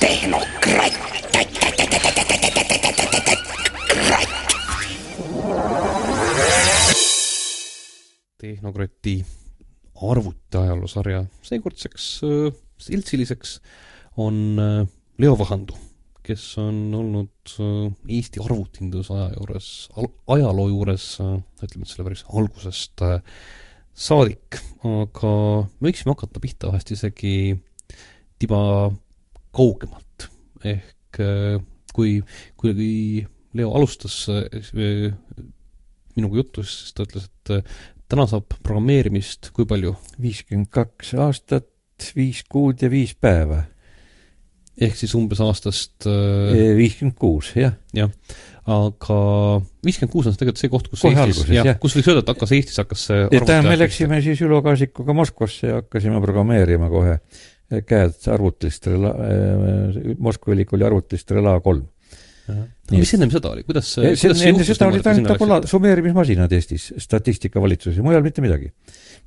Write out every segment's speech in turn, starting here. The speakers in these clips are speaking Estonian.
tehnokratt. tehnokrati arvutiajaloosarja seekordseks äh, seltsiliseks on äh, Leo Vahandu, kes on olnud äh, Eesti arvutinduse aja juures, ajaloo juures ütleme, et selle päris algusest äh, saadik, aga me võiksime hakata pihta vahest isegi tiba kaugemalt. ehk äh, kui, kui Leo alustas äh, minuga juttu, siis ta ütles, et äh, täna saab programmeerimist kui palju? viiskümmend kaks aastat, viis kuud ja viis päeva. ehk siis umbes aastast viiskümmend kuus, jah. jah, aga viiskümmend kuus on tegelikult see koht, kus Kohe Eestis, jah jah., kus võiks öelda, et hakkas Eestis, hakkas see tähendab, me läksime siis Ülo Kaasikuga Moskvasse ja hakkasime programmeerima kohe käed arvutilistele la-, Moskva ülikooli arvutilistele La kolm. mis ennem seda oli, kuidas see kuidas see enne seda olid ainult läksite? summeerimismasinad Eestis statistikavalitsuses, mujal mitte midagi.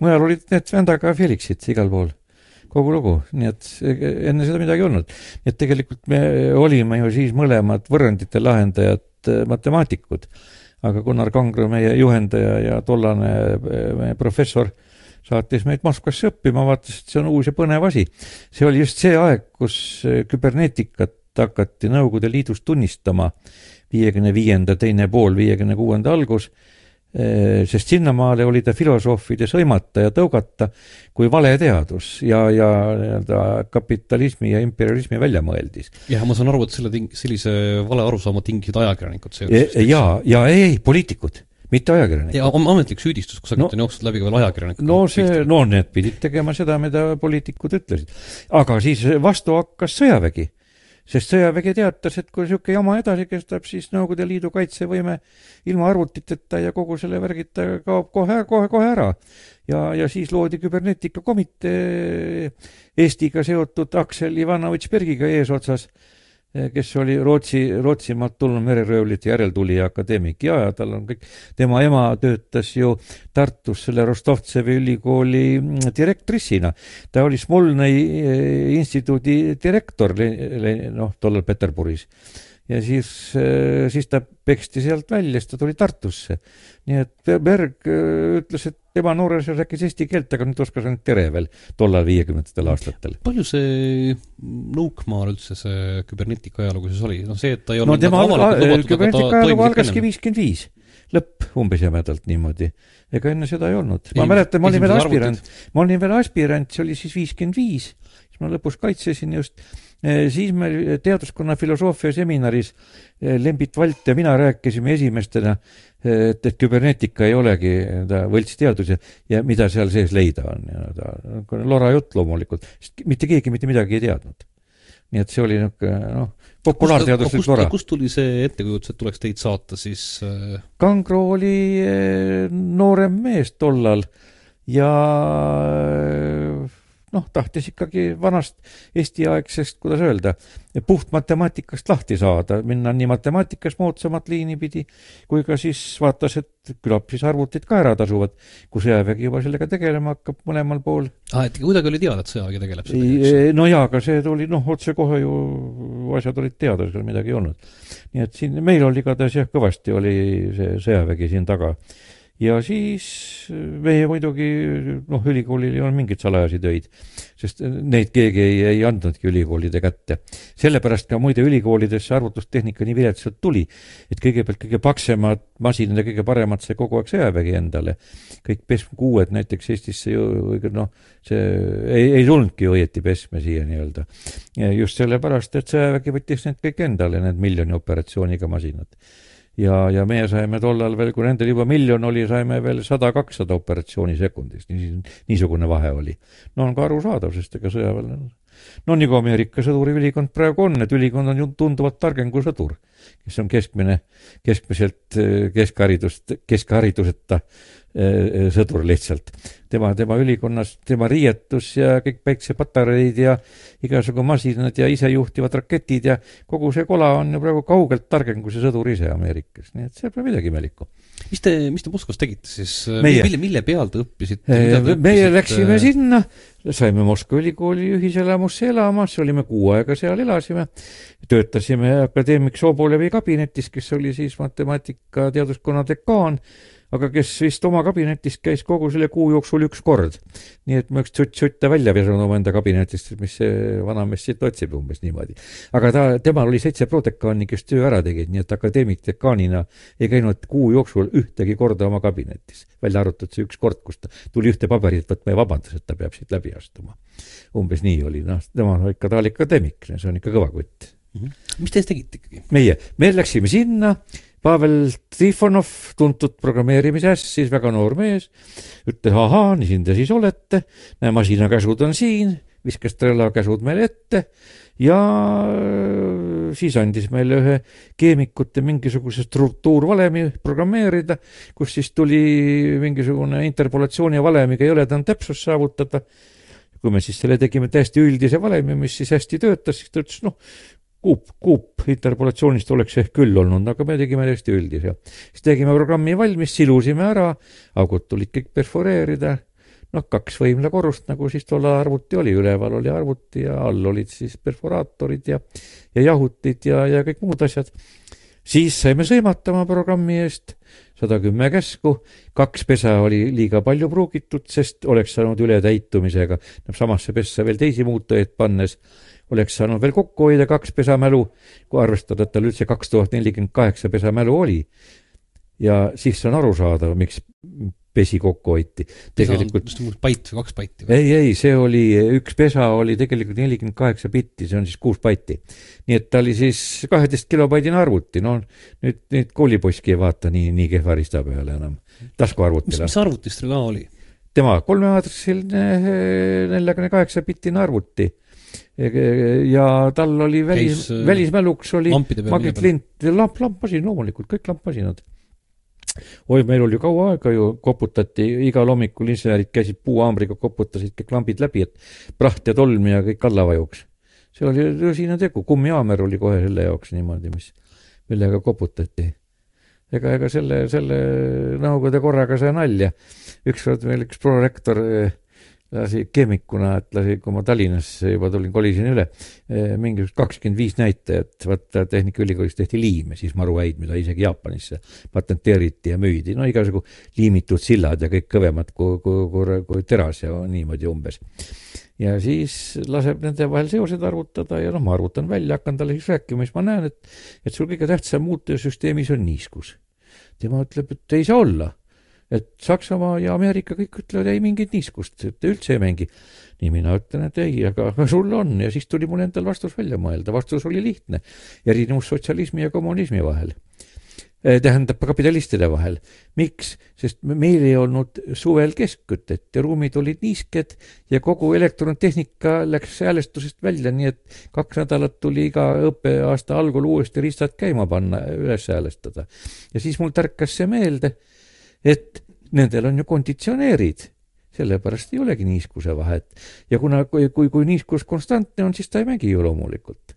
mujal olid need Vendaga Felixid igal pool, kogu lugu, nii et enne seda midagi ei olnud. nii et tegelikult me olime ju siis mõlemad võrrandite lahendajad, matemaatikud. aga Gunnar Kangro, meie juhendaja ja tollane eh, meie professor, saatis meid Moskvasse õppima, vaatas, et see on uus ja põnev asi. see oli just see aeg, kus eh, küberneetikat hakati Nõukogude Liidus tunnistama viiekümne viienda teine pool, viiekümne kuuenda algus, sest sinnamaale oli ta filosoofide sõimata ja tõugata kui valeteadus ja, ja nii-öelda kapitalismi ja imperialismi väljamõeldis. jah, ma saan aru, et selle ting-, sellise vale arusaama tingisid ajakirjanikud seejuures. ja, ja ei, ei, poliitikud, mitte ajakirjanikud. ja am- ametlik süüdistus kusagilt No- on jooksnud läbi ka veel ajakirjanikud. no see, no need pidid tegema seda, mida poliitikud ütlesid. aga siis vastu hakkas sõjavägi, sest sõjavägi teatas, et kui niisugune jama edasi kestab, siis Nõukogude Liidu kaitsevõime ilma arvutiteta ja kogu selle värgita kaob kohe, kohe, kohe ära. ja, ja siis loodi küberneetikakomitee Eestiga seotud Aksel Ivanovitš Bergiga eesotsas, kes oli Rootsi, Rootsimaalt tulnud mereröövlite järeltulija akadeemik ja, ja tal on kõik, tema ema töötas ju Tartus selle Rostovtsevi ülikooli mm, direktrissina. ta oli Smolnõi eh, instituudi direktor, noh, tollal Peterburis. Ja siis, siis ta peksti sealt välja, siis ta tuli Tartusse. nii et Berg eh, ütles, et tema noores rääkis eesti keelt, aga nüüd oskas ainult tere veel tollal viiekümnendatel aastatel. palju see Nõukmaal üldse see küberneetika ajalugu siis oli, noh see, et ta ei no olnud tema nagu avalikult küberneetika ajalugu algaski viiskümmend viis, lõpp umbes jämedalt niimoodi. ega enne seda ei olnud. ma mäletan, ma olin veel aspirant, ma olin veel aspirant, see oli siis viiskümmend viis, siis ma lõpus kaitsesin just. Siis me teaduskonna filosoofia seminaris eh, Lembit Valt ja mina rääkisime esimestena, et, et küberneetika ei olegi nii-öelda võltsteadus ja, ja mida seal sees leida on nii-öelda, lora jutt loomulikult, sest mitte keegi mitte midagi ei teadnud. nii et see oli niisugune noh, populaarteaduslik kust, lora. kust tuli see ettekujutus, et tuleks teid saata siis Kangro oli eh, noorem mees tollal ja eh, noh, tahtis ikkagi vanast Eesti-aegsest, kuidas öelda, puht matemaatikast lahti saada, minna nii matemaatikas moodsamat liini pidi, kui ka siis vaatas, et küllap siis arvutid ka ära tasuvad, kui sõjavägi juba sellega tegelema hakkab mõlemal pool. ah, et kuidagi oli teada, et sõjavägi tegeleb sellega, no jaa, aga see tuli noh, otsekohe ju asjad olid teada, seal midagi ei olnud. nii et siin meil oli igatahes jah, kõvasti oli see sõjavägi siin taga. Ja siis meie muidugi noh, ülikoolil ei olnud mingeid salajasi töid, sest neid keegi ei, ei andnudki ülikoolide kätte. sellepärast ka muide ülikoolides see arvutustehnika nii viletsalt tuli, et kõigepealt kõige paksemad masinad ja kõige paremad sai kogu aeg sõjavägi endale. kõik PESM kuued näiteks Eestisse ju noh, see ei, ei tulnudki ju õieti PESM-e siia nii-öelda. just sellepärast, et sõjavägi võttis need kõik endale, need miljoni operatsiooniga masinad ja, ja meie saime tollal veel, kui nendel juba miljon oli, saime veel sada-kakssada operatsiooni sekundis, niisugune vahe oli. no on ka arusaadav, sest ega sõjaväel on no nagu Ameerika sõduri ülikond praegu on, et ülikond on ju tunduvalt targem kui sõdur. kes on keskmine, keskmiselt äh, keskharidust, keskhariduseta sõdur lihtsalt. tema, tema ülikonnas, tema riietus ja kõik päiksepatareid ja igasugu masinad ja isejuhtivad raketid ja kogu see kola on ju praegu kaugelt targem kui see sõdur ise Ameerikas, nii et seal pole midagi imelikku. mis te, mis te Moskvas tegite siis? Mille, mille peal te õppisite? meie läksime sinna, saime Moskva ülikooli ühiselamusse elama, olime kuu aega seal elasime, töötasime akadeemik Sobolevi kabinetis, kes oli siis matemaatika teaduskonna dekaan aga kes vist oma kabinetis käis kogu selle kuu jooksul üks kord. nii et ma üks tsutt-tsutte välja visanud omaenda kabinetist, mis see vanamees siit otsib umbes niimoodi. aga ta, temal oli seitse prodekaani, kes töö ära tegid, nii et akadeemik dekaanina ei käinud kuu jooksul ühtegi korda oma kabinetis. välja arvatud see üks kord, kus ta tuli ühte paberit võtma ja vabandas, et ta peab siit läbi astuma. umbes nii oli, noh, tema ikka, ta oli akadeemik, see on ikka kõva kutt mm. -hmm. mis te siis tegite ikkagi? meie, me läksime sinna Pavel Trifonov, tuntud programmeerimises, siis väga noor mees, ütles ahaa, nii siin te siis olete, näe, masinakäsud on siin, viskas Trello käsud meile ette. Ja äh, siis andis meile ühe keemikute mingisuguse struktuurvalemi programmeerida, kus siis tuli mingisugune interpolatsiooni valemiga jõledam täpsus saavutada. kui me siis selle tegime täiesti üldise valemi, mis siis hästi töötas, siis ta ütles, noh, kuup, kuup interpolatsioonist oleks ehk küll olnud, aga me tegime täiesti üldise. siis tegime programmi valmis, silusime ära, augud tulid kõik perforeerida, noh, kaks võimlakorrust, nagu siis tollal arvuti oli, üleval oli arvuti ja all olid siis perforaatorid ja, ja jahutid ja, ja kõik muud asjad. siis saime sõimata oma programmi eest. Sada kümme käsku, kaks pesa oli liiga palju pruugitud, sest oleks saanud ületäitumisega, noh, samasse pessa veel teisi muutujaid pannes oleks saanud veel kokku hoida kaks pesamälu, kui arvestada, et tal üldse kaks tuhat nelikümmend kaheksa pesamälu oli. ja siis on arusaadav, miks pesi kokku hoiti. tegelikult bait või kaks baiti või? ei, ei, see oli, üks pesa oli tegelikult nelikümmend kaheksa bitti, see on siis kuus baiti. nii et ta oli siis kaheteist kilobaidine arvuti, no nüüd, nüüd koolipoiski ei vaata nii, nii kehva rista peale enam, taskuarvutile. mis, mis arvutis ka oli? tema kolmeaadressiline neljakümne kaheksa bitine arvuti ja tal oli välis, Käis, välismäluks oli Magnet Lint, lamp, lampmasin loomulikult, kõik lampmasinad. oi, meil oli kaua aega ju, koputati, igal hommikul insenerid käisid puuhaamriga, koputasid kõik lambid läbi, et praht ja tolm ja kõik alla vajuks. see oli tõsine tegu, kummihaamer oli kohe selle jaoks niimoodi, mis, millega koputati. ega, ega selle, selle Nõukogude korraga sai nalja. ükskord meil üks prorektor eh, lasi keemikuna, et lasi, kui ma Tallinnasse juba tulin, kolisin üle, eh, mingisugust kakskümmend viis näitajat, vaata Tehnikaülikoolis tehti liime, siis maru häid, mida isegi Jaapanisse patenteeriti ja müüdi, no igasugu liimitud sillad ja kõik kõvemad kui, kui, kui, kui teras ja niimoodi umbes. ja siis laseb nende vahel seosed arvutada ja noh, ma arvutan välja, hakkan talle siis rääkima, siis ma näen, et, et sul kõige tähtsam muutuja süsteemis on niiskus. tema ütleb, et ei saa olla et Saksamaa ja Ameerika kõik ütlevad ei mingit niiskust, et üldse ei mängi. nii mina ütlen, et ei, aga sul on ja siis tuli mul endal vastus välja mõelda, vastus oli lihtne. erinevus sotsialismi ja kommunismi vahel eh, tähendab kapitalistide vahel. miks? sest meil ei olnud suvel keskkütet ja ruumid olid niisked ja kogu elektrontehnika läks häälestusest välja, nii et kaks nädalat tuli iga õppeaasta algul uuesti ristad käima panna, üles häälestada. ja siis mul tärkas see meelde et nendel on ju konditsioneerid, sellepärast ei olegi niiskuse vahet. ja kuna, kui, kui, kui niiskus konstantne on, siis ta ei mängi ju loomulikult.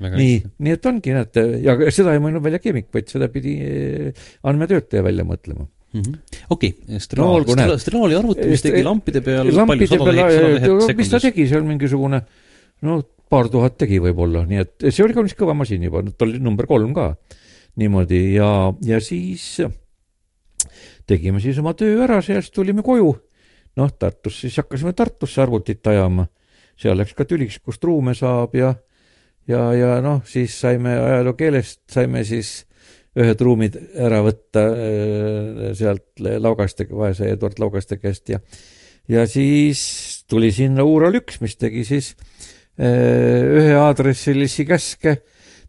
nii, nii et ongi, näete, ja seda ei mõelnud välja keemik, vaid seda pidi eh, andmetöötaja välja mõtlema Mm -hmm. okei okay., Straal no,, Straali arvuti, mis tegi lampide peal lampide peal, mis ta tegi, see on mingisugune no paar tuhat tegi võib-olla, nii et see oli kaunis kõva masin juba, ta oli number kolm ka niimoodi ja, ja siis tegime siis oma töö ära, sealt tulime koju. noh, Tartus, siis hakkasime Tartusse arvutit ajama. seal läks ka tüliks, kust ruume saab ja, ja, ja noh, siis saime ajaloo keelest, saime siis ühed ruumid ära võtta äh, sealt Laugaste, vaese Eduard Laugaste käest ja, ja siis tuli sinna Uural üks, mis tegi siis äh, ühe aadressilisi käske,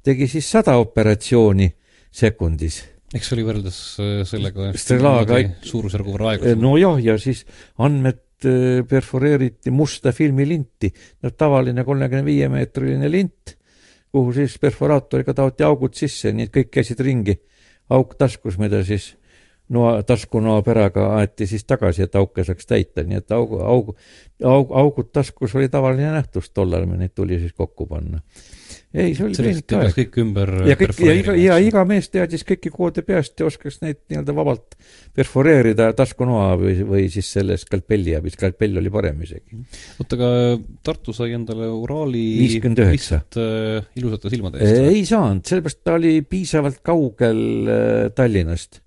tegi siis sada operatsiooni sekundis eks see oli võrreldes äh, sellega Stellaga suurusjärgu võrra aeglasem. nojah, ja siis andmed äh, perforeeriti musta filmilinti, no tavaline kolmekümne viie meetriline lint, kuhu siis perforaatoriga taoti augud sisse, nii et kõik käisid ringi, auk taskus, mida siis noa, taskunoa päraga aeti siis tagasi, et auke saaks täita, nii et augu, augu, aug, augud taskus oli tavaline nähtus tollal, neid tuli siis kokku panna. Ei, see oli sellest peaks kõik ümber ja kõik, ja iga, ja iga mees teadis kõiki koode peast ja oskas neid nii-öelda vabalt perforeerida taskunoa või, või siis selle skalpelli abil, skalpell oli parem isegi. oota, aga Tartu sai endale Uraali viiskümmend üheksa. äh, ilusate silmade eest? ei saanud, sellepärast ta oli piisavalt kaugel äh, Tallinnast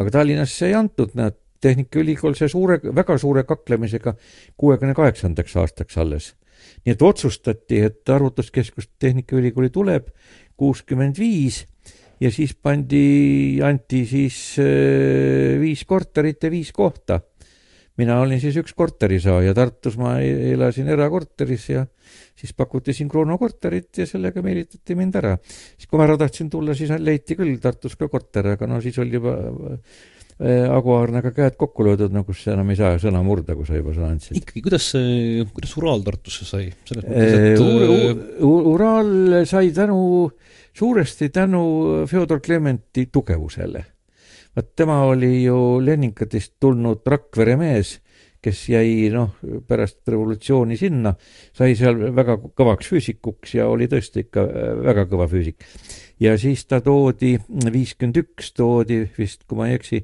aga Tallinnasse ei antud, näed, Tehnikaülikool sai suure, väga suure kaklemisega kuuekümne kaheksandaks aastaks alles. Nii et otsustati, et arvutuskeskus Tehnikaülikooli tuleb kuuskümmend viis ja siis pandi, anti siis äh, viis korterit ja viis kohta. mina olin siis üks korterisaaja, Tartus ma e-, elasin erakorteris ja siis pakuti siin Kruuno korterit ja sellega meelitati mind ära. siis, kui ma ära tahtsin tulla, siis leiti küll Tartus ka korter, aga no siis oli juba äh, Agu Aarnaga käed kokku löödud, nagu sa enam ei saa sõna murda, kui sa juba sõna andsid. ikkagi, kuidas see, kuidas Uraal Tartusse sai? selles mõttes, et Ur Uraal sai tänu, suuresti tänu Fjodor Klementi tugevusele. vaat tema oli ju Leningradist tulnud Rakvere mees kes jäi noh, pärast revolutsiooni sinna, sai seal väga kõvaks füüsikuks ja oli tõesti ikka äh, väga kõva füüsik. ja siis ta toodi, viiskümmend üks toodi vist, kui ma ei eksi,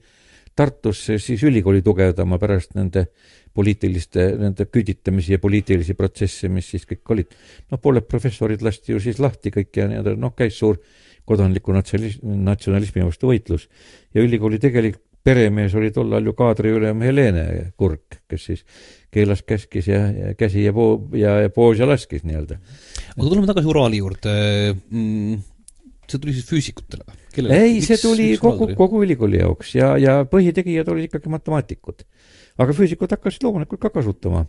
Tartusse siis ülikooli tugevdama pärast nende poliitiliste, nende küüditamisi ja poliitilisi protsesse, mis siis kõik olid. noh, pooled professorid lasti ju siis lahti kõik ja nii-öelda, noh, käis suur kodanliku natsionalismi, natsionalismi vastu võitlus. ja ülikooli tegelik peremees oli tollal ju kaadriülem Helene Kurk, kes siis keelas, käskis ja, ja käsi ja poo- ja, ja poos ja laskis nii-öelda. aga tuleme tagasi Uraali juurde mm,. see tuli siis füüsikutele või? Ei, see tuli miks kogu, kogu ülikooli jaoks ja, ja põhitegijad olid ikkagi matemaatikud. aga füüsikud hakkasid loomulikult ka kasutama,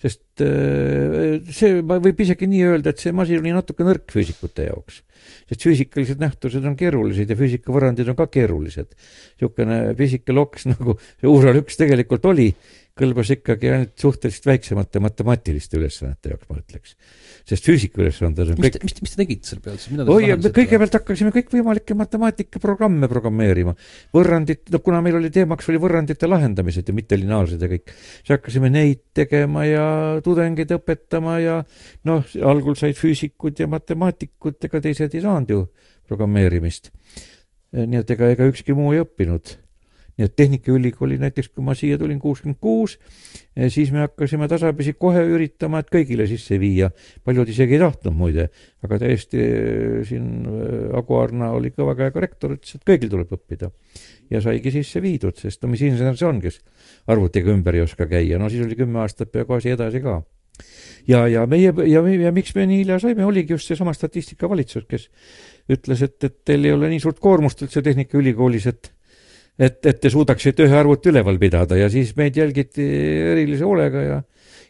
sest äh, see, võib isegi nii öelda, et see masin oli natuke nõrk füüsikute jaoks sest füüsikalised nähtused on keerulised ja füüsikavõrrandid on ka keerulised. niisugune füüsikaloks nagu see Uural üks tegelikult oli, kõlbas ikkagi ainult suhteliselt väiksemate matemaatiliste ülesannete jaoks, ma ütleks. sest füüsikaülesanded on mis kõik mis, mis te tegite selle peal siis? oi, kõigepealt hakkasime kõikvõimalikke matemaatikaprogramme programmeerima. võrrandid, no kuna meil oli teemaks oli võrrandite lahendamised ja mittelineaarsed ja kõik, siis hakkasime neid tegema ja tudengeid õpetama ja noh, algul said füüsikud ja matemaatikud, ega teised ei saanud ju programmeerimist. nii et ega, ega ükski muu ei õppinud nii et Tehnikaülikooli näiteks, kui ma siia tulin kuuskümmend kuus, eh, siis me hakkasime tasapisi kohe üritama, et kõigile sisse viia. paljud isegi ei tahtnud muide, aga täiesti eh, siin eh, Agu Arna oli kõva käega rektor, ütles, et kõigil tuleb õppida. ja saigi sisse viidud, sest no mis insener see on, kes arvutiga ümber ei oska käia, no siis oli kümme aastat peaaegu asi edasi ka ja, ja meie ja, ja miks me nii hilja saime, oligi just seesama statistikavalitsus, kes ütles, et, et teil ei ole nii suurt koormust üldse Tehnikaülikoolis, et et, et te suudaksite ühe arvuti üleval pidada ja siis meid jälgiti erilise hoolega ja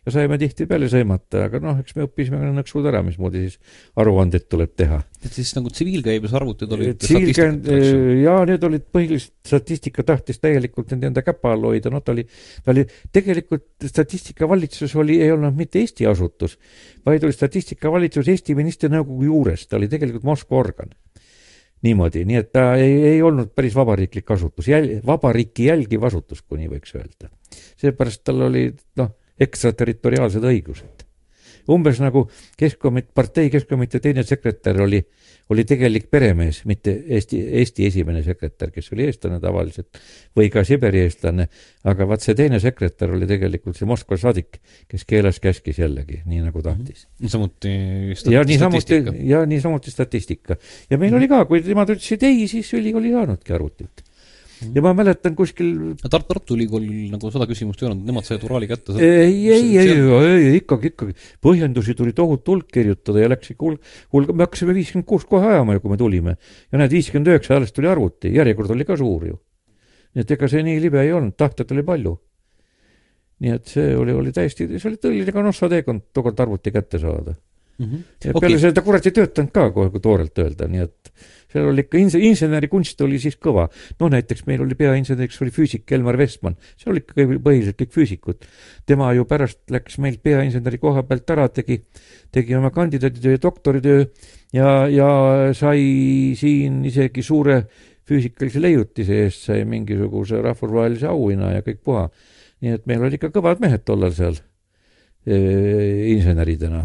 ja saime tihtipeale sõimata, aga noh, eks me õppisime ka nõksud ära, mismoodi siis aruandeid tuleb teha. et siis nagu tsiviilkäibes arvutid olid tsiviilkäib-, jaa, need olid põhiliselt, statistika tahtis täielikult nende enda käpa all hoida, noh ta oli, ta oli, tegelikult statistikavalitsus oli, ei olnud mitte Eesti asutus, vaid oli statistikavalitsus Eesti Ministri Nõukogu juures, ta oli tegelikult Moskva organ niimoodi, nii et ta ei, ei olnud päris vabariiklik asutus, jäl-, vabariiki jälgiv asutus, kui nii võiks öelda. seepärast tal olid noh, ekstraterritoriaalsed õigused. Umbes nagu keskkomit-, partei keskkomitee teine sekretär oli oli tegelik peremees, mitte Eesti, Eesti esimene sekretär, kes oli eestlane tavaliselt või ka Siberi eestlane, aga vaat see teine sekretär oli tegelikult see Moskva saadik, kes keelas-käskis jällegi, nii nagu tahtis. samuti stati ja niisamuti, ja niisamuti statistika. ja meil oli ka, kui nemad ütlesid ei, siis ülikool ei saanudki arvutit Mhm. Ja ma mäletan kuskil Tar-, Tartu Ülikoolil nagu seda küsimust ei olnud, nemad said Uraali kätte ei, ei, ei, ei, ikkagi, ikkagi. põhjendusi tuli tohutu hulk kirjutada ja läks ikka hulk, hulk, me hakkasime viiskümmend kuus kohe ajama ju, kui me tulime. ja näed, viiskümmend üheksa alles tuli arvuti, järjekord oli ka suur ju. nii et ega see nii libe ei olnud, tahtjaid oli palju. nii et see oli, oli täiesti, see oli tõeline kanossa teekond tookord arvuti kätte saada mm. -hmm. ja okay. peale seda ta kurat ei töötanud ka kui toorelt öelda, nii et seal oli ikka ins-, insenerikunst oli siis kõva. no näiteks meil oli peainseneriks oli füüsik Elmar Vestman, seal olid ikka põhiliselt kõik füüsikud. tema ju pärast läks meilt peainseneri koha pealt ära, tegi, tegi oma kandidaaditöö ja doktoritöö ja, ja sai siin isegi suure füüsikalise leiutise eest sai mingisuguse rahvusvahelise auhinna ja kõik puha. nii et meil olid ikka kõvad mehed tollal seal e, inseneridena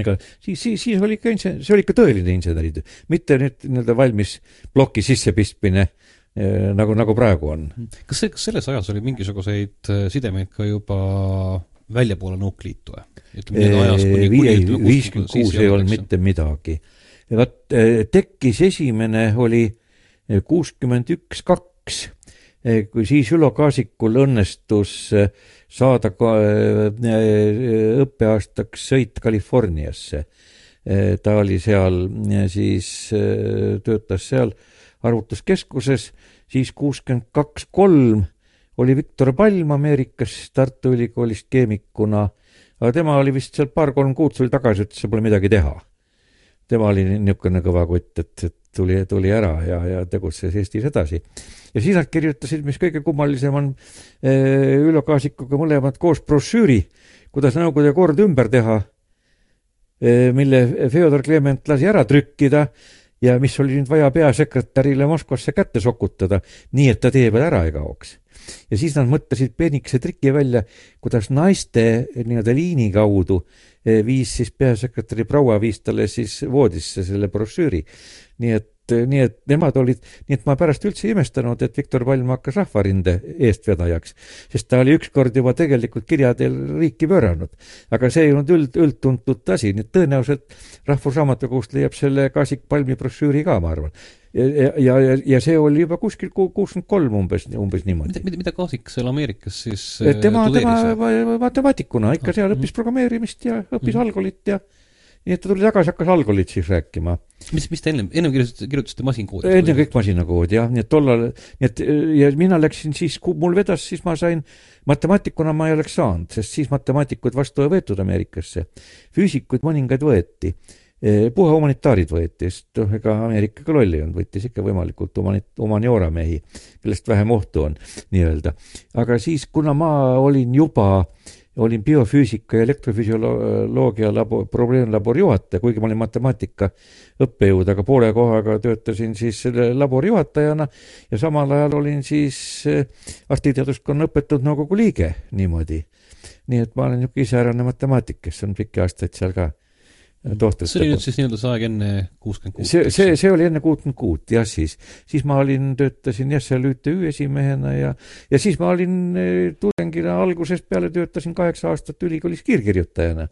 ega siis, siis, siis oli ikka insener, see oli ikka tõeline inseneritöö, mitte nüüd nii-öelda valmis ploki sissepistmine eh, nagu, nagu praegu on. kas see, kas selles ajas oli mingisuguseid eh, sidemeid ka juba väljapoole Nõukliitu või? viiskümmend kuus ei olnud mitte midagi. vot eh, tekkis esimene oli kuuskümmend üks, kaks, kui siis Ülo Kaasikul õnnestus saada ka äh, õppeaastaks sõit Californiasse. Ta oli seal, siis töötas seal arvutuskeskuses, siis kuuskümmend kaks, kolm oli Viktor Palm Ameerikas Tartu Ülikoolis keemikuna, aga tema oli vist seal paar-kolm kuud tuli tagasi, ütles, et pole midagi teha. tema oli niisugune kõva kutt, et, et tuli, tuli ära ja, ja tegutses Eestis edasi ja siis nad kirjutasid, mis kõige kummalisem on, eh, Ülo Kaasikuga mõlemad koos brošüüri, kuidas Nõukogude kord ümber teha, eh, mille Feodor Klement lasi ära trükkida ja mis oli nüüd vaja peasekretärile Moskvasse kätte sokutada, nii et ta tee peal ära ei kaoks. ja siis nad mõtlesid peenikese triki välja, kuidas naiste nii-öelda liini kaudu eh, viis siis peasekretäri proua, viis talle siis voodisse selle brošüüri. nii et et nii, et nemad olid, nii et ma pärast üldse ei imestanud, et Viktor Palm hakkas Rahvarinde eestvedajaks, sest ta oli ükskord juba tegelikult kirjadel riiki pööranud. aga see ei olnud üld, üldtuntud asi, nii et tõenäoliselt Rahvusraamatukogust leiab selle Kaasik Palmi brošüüri ka, ma arvan ja, ja, ja, ja see oli juba kuskil kuuskümmend kolm umbes, umbes niimoodi. mida, mida, Kaasik seal Ameerikas siis tema, tema matemaatikuna ikka seal õppis programmeerimist ja õppis mm -hmm. Nii et ta tuli tagasi, hakkas algolit siis rääkima. mis, mis te ennem, ennem kirjutasite, kirjutasite masinkoodi? enne kõik masinakoodi jah, nii et tollal, nii et ja mina läksin siis, kui mul vedas, siis ma sain, matemaatikuna ma ei oleks saanud, sest siis matemaatikuid vastu ei võetud Ameerikasse. füüsikuid mõningaid võeti e, puha humanitaarid võeti, sest noh, ega Ameerika ka loll ei olnud, võttis ikka võimalikult humani-, humaniora mehi, kellest vähem ohtu on nii-öelda. aga siis, kuna ma olin juba äh, olin biofüüsika ja elektrofüsioloogia labo, probleemlabori juhataja, kuigi ma olin matemaatika õppejõud, aga poole kohaga töötasin siis selle labori juhatajana ja samal ajal olin siis eh, arstiteaduskonna õpetatud nõukogu liige niimoodi. nii et ma olen niisugune iseärane matemaatik, kes on pikki aastaid seal ka tohtrite see oli nüüd siis nii-öelda see aeg enne kuuskümmend kuut? see, see, see oli enne kuutkümmend kuut, jah, siis. siis ma olin, töötasin jah, seal ÜTÜ esimehena ja, ja siis ma olin eh, tudengina algusest peale töötasin kaheksa aastat ülikoolis kiirkirjutajana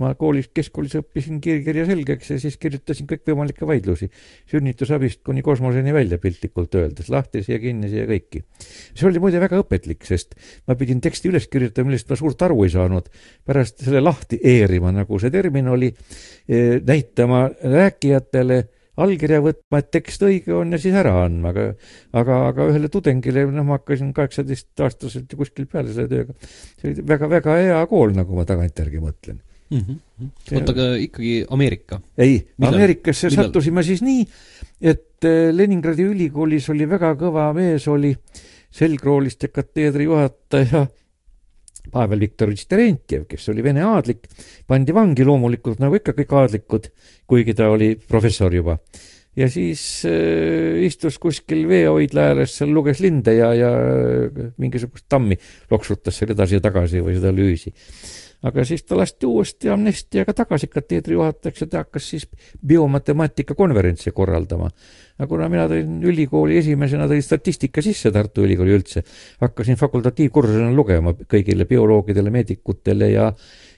ma koolis, keskkoolis õppisin kiirkirja selgeks ja siis kirjutasin kõikvõimalikke vaidlusi. sünnitusabist kuni kosmoseni välja piltlikult öeldes, lahtisi ja kinnisi ja kõiki. see oli muide väga õpetlik, sest ma pidin teksti üles kirjutama, millest ma suurt aru ei saanud. pärast selle lahti eerima, nagu see termin oli, e, näitama rääkijatele allkirja võtma, et tekst õige on ja siis ära andma, aga aga, aga ühele tudengile, noh, ma hakkasin kaheksateistaastaselt ju kuskil peale selle tööga. see oli väga-väga hea kool, nagu ma tagantjärgi mõtlen mm. -hmm. oota, aga ikkagi Ameerika? ei, Ameerikasse Millal? sattusime siis nii, et eh, Leningradi ülikoolis oli väga kõva mees, oli selgrooliste kateedri juhataja Pavel Viktorovitš Terentjev, kes oli Vene aadlik, pandi vangi loomulikult, nagu ikka kõik aadlikud, kuigi ta oli professor juba. ja siis äh, istus kuskil veehoidla ääres, seal luges linde ja, ja mingisugust tammi loksutas seal edasi ja tagasi või seda lüüsi aga siis ta lasti uuesti amnestiaga tagasi kateedri juhatajaks ja ta hakkas siis biomatemaatika konverentsi korraldama. aga kuna mina tõin ülikooli esimesena, tõin statistika sisse Tartu Ülikooli üldse, hakkasin fakultatiivkursusena lugema kõigile bioloogidele, meedikutele ja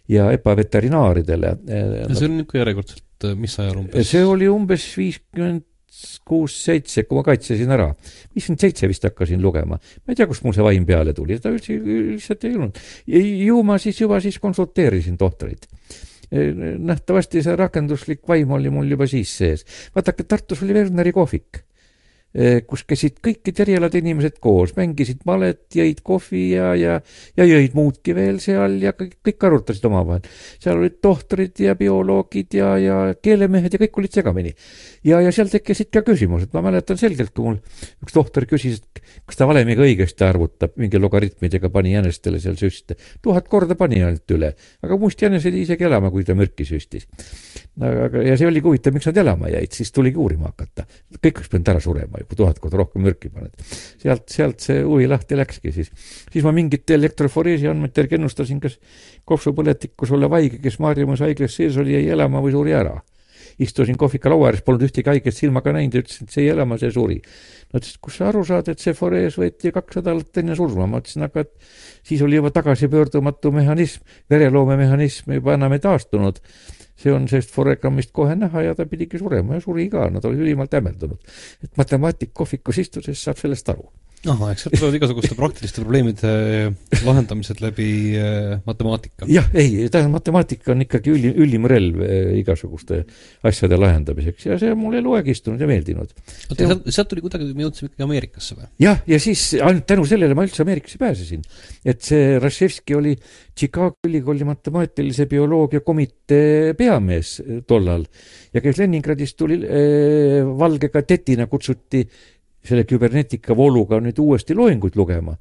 ja epaveterinaaridele. see on niisugune järjekordselt, mis ajal umbes? see oli umbes viiskümmend kuus-seitse, kui ma kaitsesin ära. viiskümmend seitse vist hakkasin lugema. ma ei tea, kust mul see vaim peale tuli, seda üldse lihtsalt ei olnud. ju ma siis juba siis konsulteerisin tohtreid. E, nähtavasti see rakenduslik vaim oli mul juba siis sees. vaadake, Tartus oli Werneri kohvik kus käisid kõikide erialade inimesed koos, mängisid malet, jõid kohvi ja, ja, ja jõid muudki veel seal ja kõik, kõik arutasid omavahel. seal olid tohtrid ja bioloogid ja, ja keelemehed ja kõik olid segamini. ja, ja seal tekkisid ka küsimused, ma mäletan selgelt, kui mul üks tohter küsis, et kas ta valemiga õigesti arvutab, mingi logaritmidega pani jänestele seal süste. tuhat korda pani ainult üle, aga mustjänes jäi isegi elama, kui ta mürki süstis. aga, ja see oligi huvitav, miks nad elama jäid, siis tuligi uurima hakata. kõik oleks pidanud ära surema ju, tuhat korda rohkem mürki paned. sealt, sealt see huvi lahti läkski siis. siis ma mingite elektroforeesi andmete järgi ennustasin, kas kopsupõletikus olev haige, kes Maarjamaa haiglas sees oli, jäi elama või suri ära istusin kohvika laua ääres, polnud ühtegi haiget silmaga näinud ja ütlesin, et see jäi elama, see suri. Nad ütlesid, kus sa aru saad, et see forees võeti kaks nädalat enne surma, ma ütlesin, aga et siis oli juba tagasipöördumatu mehhanism, vereloomemehhanism juba enam ei taastunud see on sellest foregrammist kohe näha ja ta pidigi surema ja suri ka, nad olid ülimalt hämmeldunud. et matemaatik kohvikus istudes saab sellest aru ahah, eks sealt tulevad igasuguste praktiliste probleemide lahendamised läbi äh, matemaatika. jah, ei, tähendab, matemaatika on ikkagi ülim, ülim relv äh, igasuguste asjade lahendamiseks ja see on mulle eluaeg istunud ja meeldinud. oota, sealt, sealt tuli kuidagi, me jõudsime ikkagi Ameerikasse või? jah, ja siis ainult tänu sellele ma üldse Ameerikasse pääsesin. et see Raševski oli Chicago ülikooli matemaatilise bioloogia komitee peamees äh, tollal ja kes Leningradist tuli äh, valge kadetina kutsuti selle kübernetika vooluga nüüd uuesti loenguid lugema.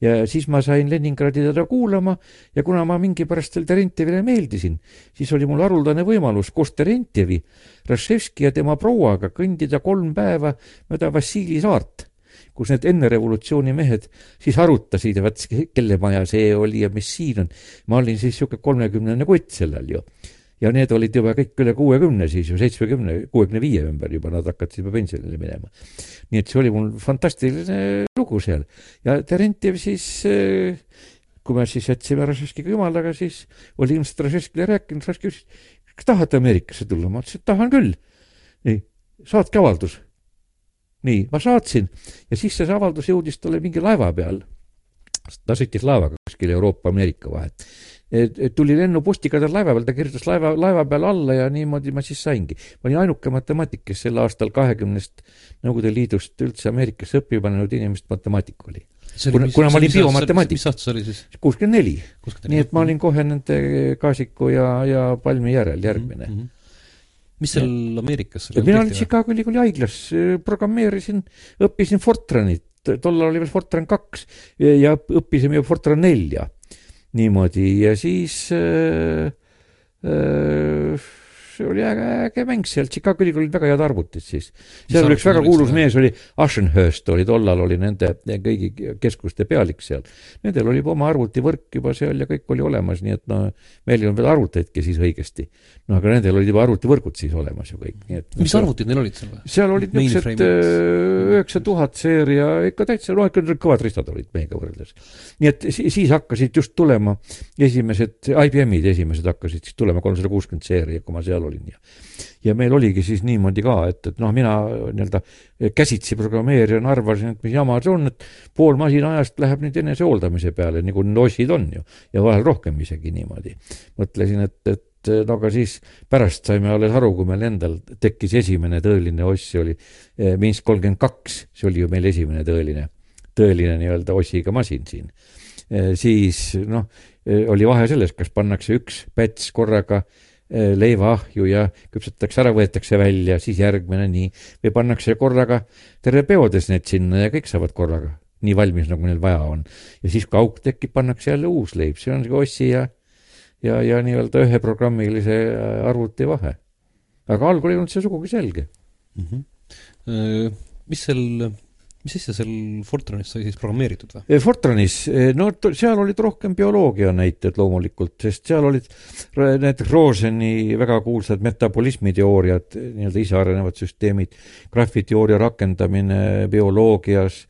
ja siis ma sain Leningradi teda kuulama ja kuna ma mingi pärast seal Terentjevile meeldisin, siis oli mul haruldane võimalus koos Terentjevi, Raševski ja tema prouaga kõndida kolm päeva mööda Vassili saart kus need enne revolutsiooni mehed siis arutasid ja vaat kelle maja see oli ja mis siin on. ma olin siis niisugune kolmekümnene kutt sellel ju ja need olid juba kõik üle kuuekümne siis ju, seitsmekümne, kuuekümne viie ümber juba, nad hakkasid juba pensionile minema. nii et see oli mul fantastiline lugu seal ja Terentjev siis kui me siis jätsime Raševskiga jumalaga, siis oli ilmselt Raševskile rääkinud, Raševski ütles, kas tahate Ameerikasse tulla? ma ütlesin, et tahan küll. nii, saatke avaldus. nii, ma saatsin ja siis see avaldus jõudis talle mingi laeva peal. ta sõitis laevaga kuskil Euroopa-Ameerika vahet et, et tuli lennupostiga tal laeva peal, ta kirjutas laeva, laeva peal alla ja niimoodi ma siis saingi. ma olin ainuke matemaatik, kes sel aastal kahekümnest Nõukogude Liidust üldse Ameerikasse õppima läinud inimest matemaatik oli. kuna, kuna ma olin biomatemaatik. mis aasta see oli siis? kuuskümmend neli. nii et ma olin kohe nende Kaasiku ja, ja Palmi järel järgmine mm. -hmm mis seal. Ameerikas mina olin Chicago ülikooli haiglas, programmeerisin, õppisin Fortranit, tollal oli veel Fortran kaks ja õppisime ju Fortran nelja niimoodi ja siis äh, äh, oli äge, äge mäng seal, Chicago ülikoolil väga head arvutid siis. seal oli üks väga kuulus mees, oli Ashenhurst oli tollal oli nende kõigi keskuste pealik seal. Nendel oli juba oma arvutivõrk juba seal ja kõik oli olemas, nii et no meil ei olnud veel arvuteidki siis õigesti. no aga nendel olid juba arvutivõrgud siis olemas ju kõik, nii et mis no, arvutid neil olid seal või? seal olid niisugused äh, üheksa tuhat seeria, ikka täitsa, no ikka kõvad ristad olid meiega võrreldes. nii et siis hakkasid just tulema esimesed, IBM-id esimesed hakkasid siis tulema kolmsada kuuskümmend seeria, kui ma seal olin ja ja meil oligi siis niimoodi ka, et, et noh, mina nii-öelda käsitsi programmeerijana arvasin, et mis jama see on, et pool masina ajast läheb nüüd enesehooldamise peale, nagu need ossid on ju, ja vahel rohkem isegi niimoodi. mõtlesin, et, et no aga siis pärast saime alles aru, kui meil endal tekkis esimene tõeline oss, see oli eh, Minsk kolmkümmend kaks, see oli ju meil esimene tõeline, tõeline nii-öelda ossiga masin siin. Eh, siis noh, eh, oli vahe selles, kas pannakse üks päts korraga Äh, leivaahju ja küpsetatakse ära, võetakse välja, siis järgmine nii, või pannakse korraga terve peodes need sinna ja kõik saavad korraga nii valmis, nagu neil vaja on. ja siis, kui auk tekib, pannakse jälle uus leib, see on see ossi ja, ja, ja nii-öelda üheprogrammilise äh, arvuti vahe. aga algul ei olnud see sugugi selge mm. -hmm. mis seal mis asja seal Fortranis sai siis programmeeritud või? Eh, Fortranis, eh, no seal olid rohkem bioloogia näited loomulikult, sest seal olid need Roseni väga kuulsad metabolismiteooriad, nii-öelda isearenevad süsteemid, graafiteooria rakendamine bioloogias,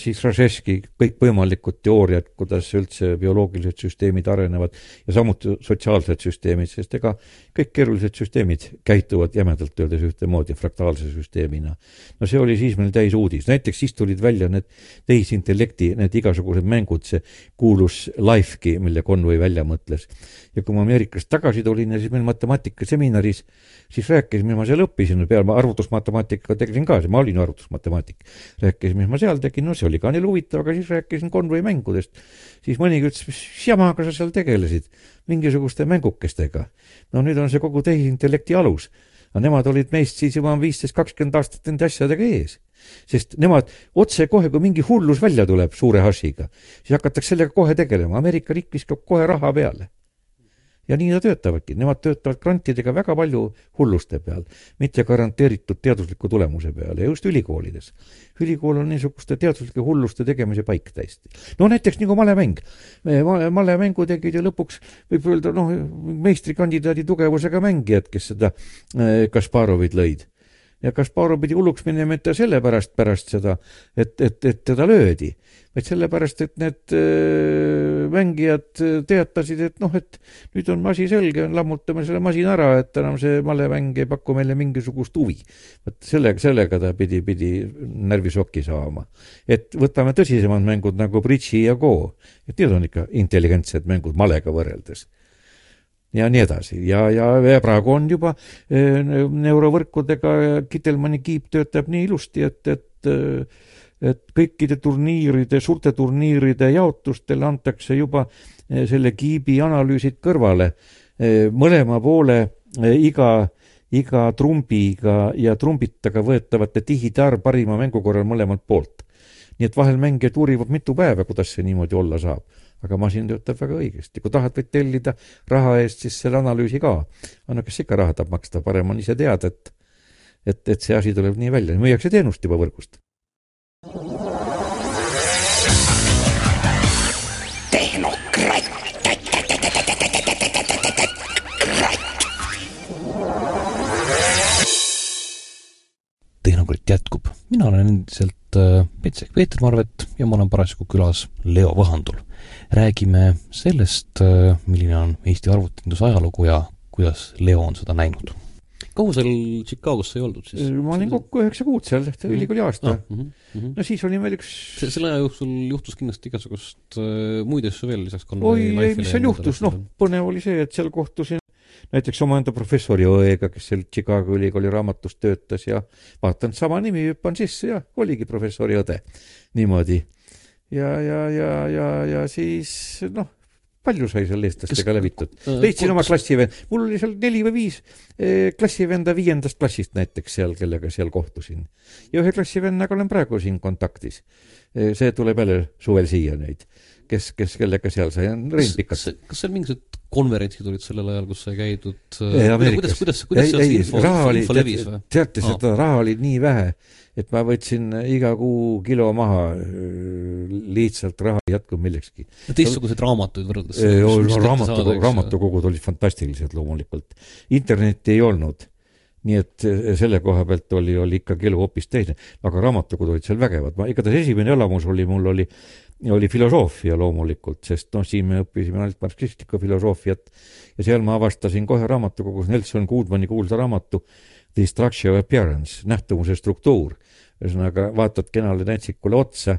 siis Raševski kõikvõimalikud teooriad, kuidas üldse bioloogilised süsteemid arenevad ja samuti sotsiaalsed süsteemid, sest ega kõik keerulised süsteemid käituvad jämedalt öeldes ühtemoodi fraktaalse süsteemina. no see oli siis meil täis uudis, näiteks siis tulid välja need tehisintellekti, need igasugused mängud, see kuulus Life'gi, mille Conway välja mõtles. ja kui ma Ameerikast tagasi tulin ja siis meil matemaatikaseminaris siis rääkisin, mis ma seal õppisin, peale arvutusmatemaatikaga tegelesin ka, ma olin arvutusmatemaatik. rääkisin, mis ma seal tegin, no see oli ka neil huvitav, aga siis rääkisin konvoi mängudest. siis mõnigi ütles, mis jamaga sa seal tegelesid, mingisuguste mängukestega. no nüüd on see kogu tehisintellekti alus. aga nemad olid meist siis juba viisteist, kakskümmend aastat nende asjadega ees sest nemad otsekohe, kui mingi hullus välja tuleb suure hašiga, siis hakatakse sellega kohe tegelema, Ameerika riik viskab kohe raha peale ja nii nad töötavadki, nemad töötavad grantidega väga palju hulluste peal, mitte garanteeritud teadusliku tulemuse peale ja just ülikoolides. ülikool on niisuguste teaduslike hulluste tegemise paik täiesti. no näiteks nagu malemäng. malemängu tegid ju lõpuks, võib öelda, noh, meistrikandidaadi tugevusega mängijad, kes seda äh, Kasparovit lõid ja Kasparov pidi hulluks minema mitte sellepärast pärast seda, et, et, et teda löödi, vaid sellepärast, et need äh, mängijad teatasid, et noh, et nüüd on asi selge, lammutame selle masina ära, et enam see malemäng ei paku meile mingisugust huvi. vot sellega, sellega ta pidi, pidi närvisokki saama. et võtame tõsisemad mängud nagu Bridži ja Go, et need on ikka intelligentsed mängud malega võrreldes ja nii edasi ja, ja, ja praegu on juba e, neurovõrkudega Kittelmanni kiip töötab nii ilusti, et, et et kõikide turniiride, suurte turniiride jaotustele antakse juba e, selle kiibi analüüsid kõrvale. E, mõlema poole iga, iga trumbiga ja trumbitaga võetavate tihide arv parima mängu korral mõlemalt poolt. nii et vahel mängijad uurivad mitu päeva, kuidas see niimoodi olla saab aga masin töötab väga õigesti, kui tahad, võid tellida raha eest siis selle analüüsi ka. no kes ikka raha tahab maksta, parem on ise teada, et et, et see asi tuleb nii välja, müüakse teenust juba võrgust. Tehnokratt jätkub, mina olen endiselt äh, Petsek Peeter Marvet ja ma olen parasjagu külas Leo Vahandul räägime sellest, äh, milline on Eesti arvutinduse ajalugu ja kuidas Leo on seda näinud. kaua seal Chicagos sai oldud siis? ma olin kokku üheksa kuud seal, ülikooli aasta ah,. Mm -hmm. no siis oli meil üks selle aja jooksul juhtus kindlasti igasugust äh, muid asju veel lisaks oi, ei, mis seal juhtus, noh, põnev oli see, et seal kohtusin näiteks omaenda professori õega, kes seal Chicago ülikooli raamatus töötas ja vaatan, sama nimi hüppan sisse ja oligi professori õde. niimoodi ja, ja, ja, ja, ja siis noh, palju sai seal eestlastega levitud. leidsin oma klassivend, mul oli seal neli või viis eh, klassivenda viiendast klassist näiteks seal, kellega seal kohtusin. ja ühe klassivennaga olen praegu siin kontaktis. Eh, see tuleb jälle suvel siia nüüd, kes, kes, kellega seal sai, Rein Pikalt. kas seal mingisugused konverentsid olid sellel ajal, kus sai käidud? kuidas, kuidas, kuidas seal see info, info levis või? teate, seda raha oli nii vähe et ma võtsin iga kuu kilo maha, lihtsalt raha ei jätkunud millekski. teistsuguseid raamatuid võrreldes? no raamatu, raamatukogud olid fantastilised loomulikult. internetti ei olnud. Nii et selle koha pealt oli, oli ikkagi elu hoopis teine, aga raamatukogud olid seal vägevad, ma igatahes esimene elamus oli, mul oli, oli filosoofia loomulikult, sest noh, siin me õppisime ainult marksistlikku filosoofiat. Ja seal ma avastasin kohe raamatukogus Nelson Goodmani kuulsa raamatu The Structure of Appearance, nähtumuse struktuur. Ühesõnaga, vaatad kenale näitsikule otsa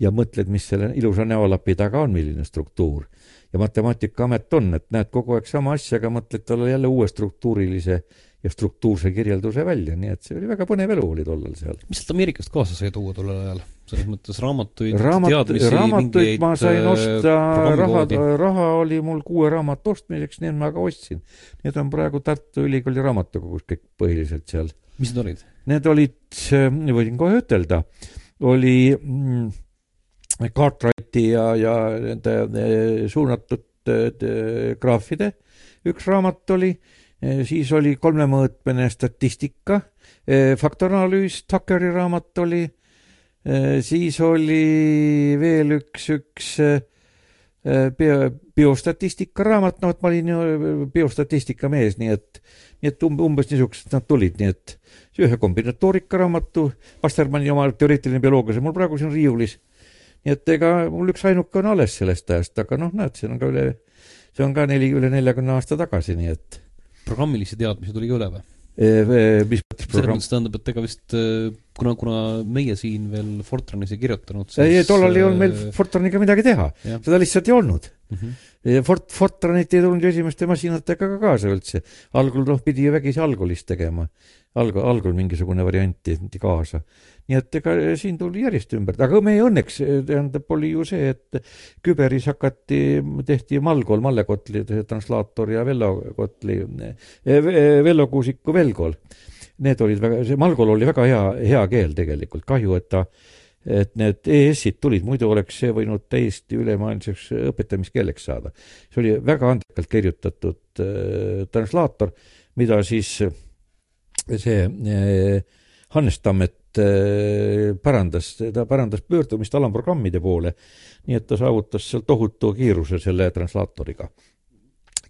ja mõtled, mis selle ilusa näolapi taga on, milline struktuur. ja Matemaatikaamet on, et näed kogu aeg sama asja, aga mõtled talle jälle uue struktuurilise ja struktuurse kirjelduse välja, nii et see oli väga põnev elu oli tollal seal. mis sealt Ameerikast kaasa sai tuua tollel ajal? selles mõttes raamatuid Raamat, teadmisi, raamatuid ma sain äh, osta, raha, raha oli mul kuue raamatu ostmiseks, nii et ma ka ostsin. Need on praegu Tartu Ülikooli raamatukogus kõik põhiliselt seal. mis need olid? Need olid, võin kohe ütelda, oli mm, Cartwrighti ja, ja nende eh, suunatud graafide üks raamat oli, siis oli kolmemõõtmene statistika, faktoanalüüs, Tuckeri raamat oli, siis oli veel üks, üks bio, biostatistika raamat, no vot ma olin ju biostatistika mees, nii et, nii et um, umbes niisugused nad tulid, nii et ühe kombinatoorika raamatu, Pastermanni oma teoreetiline bioloogia, see on mul praegu siin riiulis. nii et ega mul üksainuke on alles sellest ajast, aga noh, näed, see on ka üle, see on ka neli, üle neljakümne aasta tagasi, nii et programmilisi teadmisi tuli ka üle või? mis mõttes selles programm? mõttes tähendab, et ega vist äh, kuna, kuna meie siin veel Fortranis ei kirjutanud, ei, tollal ei olnud meil äh, Fortraniga midagi teha, seda lihtsalt ei olnud. Mm -hmm. Fort-, Fortranit ei tulnud ju esimeste masinatega ka kaasa üldse. algul noh, pidi ju vägisi algulist tegema. algul, algul mingisugune variant anti kaasa. nii et ega siin tuli järjest ümber, aga meie õnneks tähendab, oli ju see, et küberis hakati, tehti Malgol, Malle Kotli translaator ja Vello Kotli, Vello Kuusiku Velgol. Need olid väga, see Malgol oli väga hea, hea keel tegelikult, kahju, et ta et need ES-id tulid, muidu oleks see võinud täiesti ülemaailmseks õpetamiskeeleks saada. see oli väga andekalt kirjutatud äh, translaator, mida siis äh, see äh, Hannes Tammet äh, parandas, ta parandas pöördumist alamprogrammide poole, nii et ta saavutas seal tohutu kiiruse selle translaatoriga.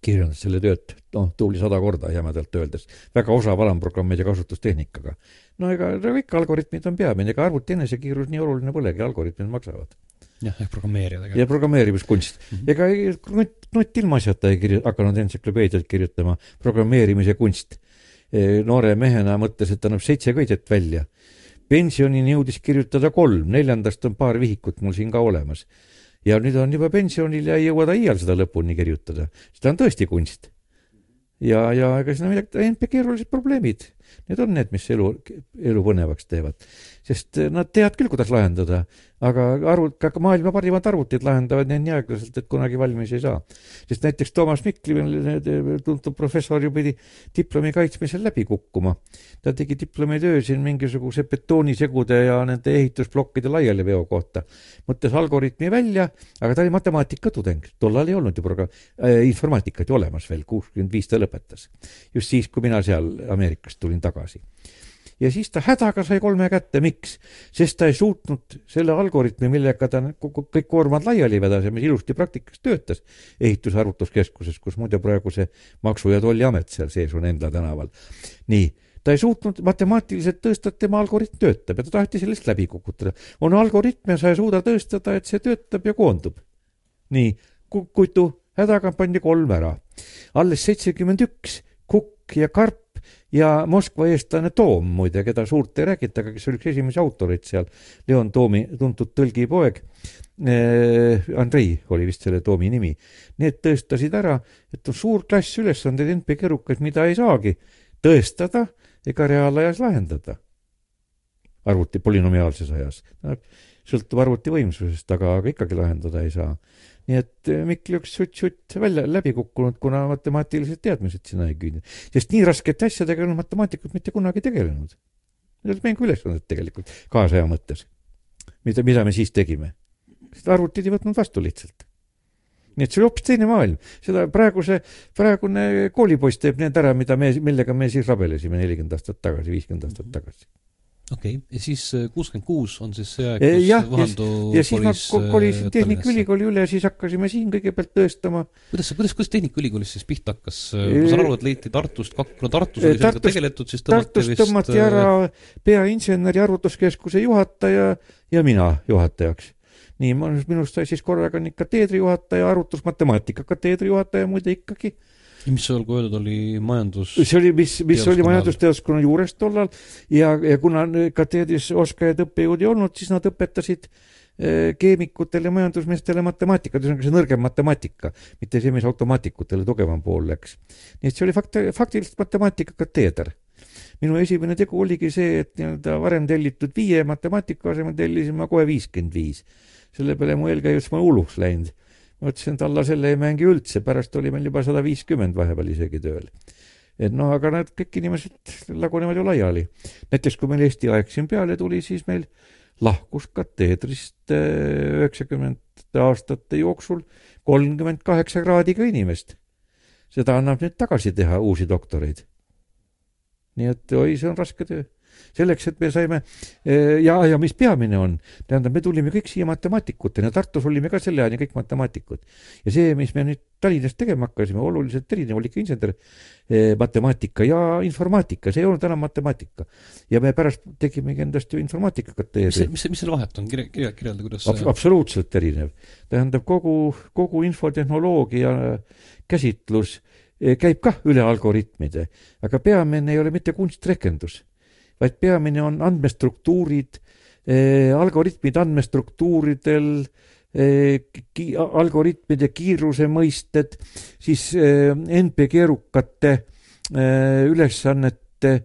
Kiirendas selle tööd, noh, tubli sada korda jämedalt öeldes. väga osav alamprogrammide kasutustehnikaga. no ega, ikka algoritmid on peamine, ega arvuti enesekiirus nii oluline polegi, algoritmid maksavad. jah, ehk programmeerija ja programmeerimiskunst mm. -hmm. ega nutt, nutt ilmaasjata ei kirju-, hakanud entsüklopeediat kirjutama, programmeerimise kunst. noore mehena mõtles, et annab seitse köidet välja. pensionini jõudis kirjutada kolm, neljandast on paar vihikut mul siin ka olemas. Ja nüüd on juba pensionil ja ei jõua ta iial seda lõpuni kirjutada. seda on tõesti kunst. ja, ja ega siin on midagi, ainult keerulised probleemid. Need on need, mis elu, elu põnevaks teevad. Sest eh, nad teavad küll, kuidas lahendada, aga arvut-, ka maailma parimad arvutid lahendavad neid nii aeglaselt, et kunagi valmis ei saa. sest näiteks Toomas Mikli, tuntud professor ju pidi diplomi kaitsmisel läbi kukkuma. ta tegi diplomitöö siin mingisuguse betoonisegude ja nende ehitusplokkide laialiveo kohta. mõtles algoritmi välja, aga ta oli matemaatikatudeng, tollal ei olnud ju progra- äh,, informaatikat ju olemas veel, kuuskümmend viis ta lõpetas. just siis, kui mina seal Ameerikast tulin tagasi ja siis ta hädaga sai kolme kätte, miks? sest ta ei suutnud selle algoritmi, millega ta kõik koormad laiali vedas ja mis ilusti praktikas töötas ehitusarvutuskeskuses, kus muide praegu see Maksu- ja Tolliamet seal sees on Endla tänaval. nii, ta ei suutnud matemaatiliselt tõestada, et tema algoritm töötab ja ta taheti sellest läbi kukutada. on algoritm ja sa ei suuda tõestada, et see töötab ja koondub. nii, kutu, hädaga pandi kolm ära. alles seitsekümmend üks, Kukk ja Karp ja Moskva eestlane Toom muide, keda suurt ei räägita, aga kes oli üks esimesi autoreid seal, Leon Toomi tuntud tõlgipoeg. Andrei oli vist selle Toomi nimi. Need tõestasid ära, et on suur klass ülesandeid NP-kerukaid, mida ei saagi tõestada ega reaalajas lahendada. arvuti polünomiaalses ajas. Sõltub arvuti võimsusest, aga, aga ikkagi lahendada ei saa. nii et Mikk üks sutt-sutt välja, läbi kukkunud, kuna matemaatilised teadmised sinna ei küündi. sest nii raskete asjadega ei olnud matemaatikud mitte kunagi tegelenud. Need olid mänguülesanded tegelikult, kaasaja mõttes. mida, mida me siis tegime? seda arvutid ei võtnud vastu lihtsalt. nii et see oli hoopis teine maailm. seda praeguse, praegune koolipoiss teeb need ära, mida me, millega me siis rabelesime nelikümmend aastat tagasi, viiskümmend aastat tagasi. Okei okay., ja siis äh, kuuskümmend kuus on siis see aeg, Eh, kus jah, Vahandu ja siis ma äh, kolisin. Tehnikaülikooli üle ja siis hakkasime siin kõigepealt tõestama kuidas, kuidas, kuidas Tehnikaülikoolis siis pihta hakkas? ma saan aru, et leiti Tartust, kuna Tartus oli sellega Tartust- tegeletud, siis tõmmati vist tõmmati ära peainseneri arvutuskeskuse juhataja ja mina juhatajaks. nii, minust sai siis korraga nii kateedri juhataja, arvutusmatemaatika kateedri juhataja muide ikkagi. Mis olgu öeldud, oli majandus see oli, mis, mis oli Teaduskonna majandusteaduskonna juures tollal ja, ja kuna kateedris oskajaid õppejõud ei olnud, siis nad õpetasid eh, keemikutele, majandusmeestele matemaatikat, ühesõnaga see nõrgem matemaatika, mitte see, mis automaatikutele tugevam pool läks. nii et see oli fakt, faktiliselt matemaatika kateeder minu esimene tegu oligi see, et nii-öelda varem tellitud viie matemaatika asemel tellisin ma kohe viiskümmend viis. selle peale mu eelkäijus ma hulluks läinud. Ma ütlesin, et alla selle ei mängi üldse, pärast oli meil juba sada viiskümmend vahepeal isegi tööl. et noh, aga need kõik inimesed lagunevad ju laiali. näiteks kui meil Eesti aeg siin peale tuli, siis meil lahkus kateedrist eh, üheksakümnendate aastate jooksul kolmkümmend kaheksa kraadiga inimest. seda annab nüüd tagasi teha, uusi doktoreid nii et oi, see on raske töö. Selleks, et me saime eh, ja, ja mis peamine on, tähendab, me tulime kõik siia matemaatikutena, Tartus olime ka selle ajani kõik matemaatikud. ja see, mis me nüüd Tallinnas tegema hakkasime, oluliselt erinev oli ikka insener eh, matemaatika ja informaatika, see ei olnud enam matemaatika. ja me pärast tegimegi endast ju informaatikakateedri. mis mis mis seal vahet on, kirja, kirjelda, kuidas Ab absoluutselt erinev. tähendab, kogu, kogu infotehnoloogia käsitlus eh, käib kah üle algoritmide, aga peamine ei ole mitte kunstrehkendus, vaid peamine on andmestruktuurid eh,, algoritmid andmestruktuuridel eh,, ki, algoritmide kiiruse mõisted, siis eh, NP keerukate eh, ülesannete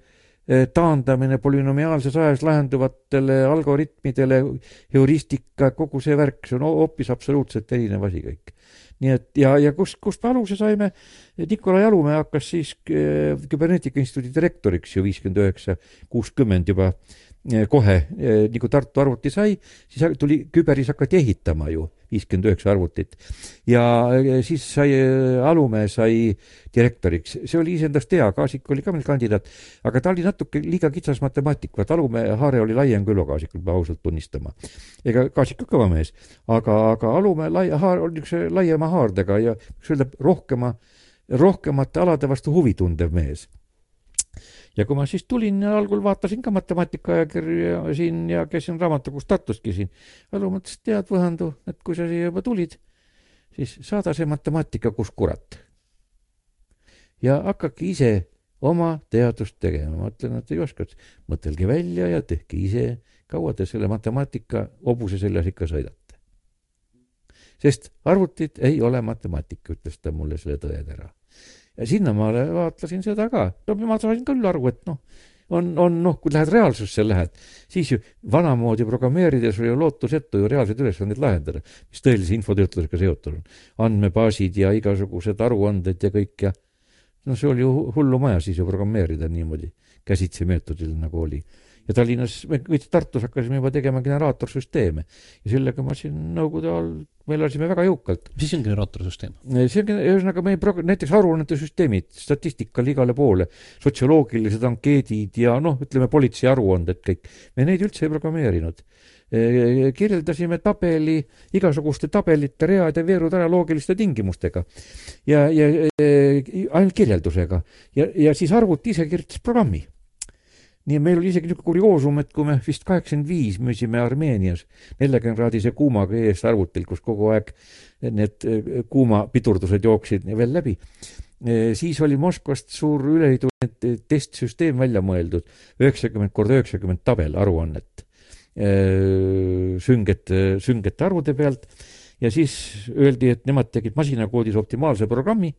taandamine polünomiaalses ajas lahenduvatele algoritmidele, heuristika, kogu see värk, see on hoopis absoluutselt erinev asi kõik nii et ja, ja kust, kust me aluse saime, Nikolai Alumäe hakkas siis äh, Küberneetika Instituudi direktoriks ju viiskümmend üheksa, kuuskümmend juba kohe, äh, nagu Tartu arvuti sai, siis tuli, küberis hakati ehitama ju, viiskümmend üheksa arvutit. ja siis sai, Alumäe sai direktoriks, see oli iseendast hea, Kaasik oli ka meil kandidaat, aga ta oli natuke liiga kitsas matemaatik, vaat Alumäe haare oli laiem kui Ülo Kaasikul, peab ausalt tunnistama. ega Kaasik ka kõva mees, aga, aga Alumäe lai-, haar oli niisuguse laiema haardega ja võiks öelda rohkema äh, rohkemate alade vastu huvi tundev mees. Ja kui ma siis tulin algul vaatasin ka matemaatikaajakirju siin ja käisin raamatukogus Tartuski siin, Alu mõtles, et tead, Võhandu, et kui sa siia juba tulid, siis saada see matemaatika kus kurat. ja hakake ise oma teadust tegema, ma ütlen, et ei oska, mõtelge välja ja tehke ise, kaua te selle matemaatika hobuse seljas ikka sõidate? Sest arvutid ei ole matemaatika, ütles ta mulle selle tõetera. Ja sinnamaale vaatlesin seda ka, no ma sain küll aru, et noh, on, on noh, kui lähed reaalsusse lähed, siis ju vanamoodi programmeerides oli lootusetu ju reaalseid ülesandeid lahendada, mis tõelise infotöötlusega seotud on. andmebaasid ja igasugused aruanded ja kõik ja no see oli ju hullumaja siis ju programmeerida niimoodi käsitsi meetodil, nagu oli ja Tallinnas, kõik Tartus hakkasime juba tegema generatorsüsteeme ja sellega ma siin Nõukogude ajal, me elasime väga jõukalt. mis on generatorsüsteem? see on, ühesõnaga meie prog-, näiteks aruannete süsteemid, statistikal igale poole, sotsioloogilised ankeedid ja noh, ütleme politsei aruanded kõik, me neid üldse ei programmeerinud. E, kirjeldasime tabeli, igasuguste tabelite read ja veerud ära loogiliste tingimustega. Ja, ja e, ainult kirjeldusega. Ja, ja siis arvuti ise kirjutas programmi nii meil oli isegi niisugune kurioosum, et kui me vist kaheksakümmend viis müüsime Armeenias neljakümnekraadise kuumaga ees arvutil, kus kogu aeg need eh, kuumapidurdused jooksid veel läbi, eh, siis oli Moskvast suur üleliiduline testsüsteem välja mõeldud, üheksakümmend korda üheksakümmend tabel aruannet eh, süngete, süngete arvude pealt ja siis öeldi, et nemad tegid masinakoodis optimaalse programmi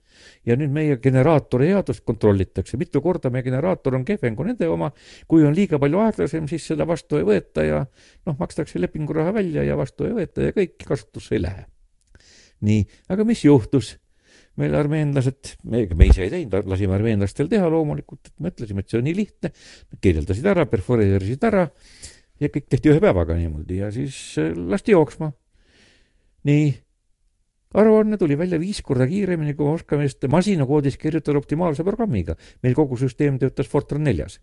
ja nüüd meie generaatori headust kontrollitakse, mitu korda meie generaator on kehvem kui nende oma, kui on liiga palju aeglasem, siis seda vastu ei võeta ja noh, makstakse lepinguraha välja ja vastu ei võeta ja kõik kasutusse ei lähe. nii, aga mis juhtus? meil armeenlased, me, me ise ei teinud, lasime armeenlastel teha loomulikult, et mõtlesime, et see on nii lihtne, kirjeldasid ära, perforeerisid ära ja kõik tehti ühe päevaga niimoodi ja siis äh, lasti jooksma nii, aruanne tuli välja viis korda kiiremini, kui me oskame just masinakoodis kirjutada optimaalse programmiga. meil kogu süsteem töötas Fortran neljas.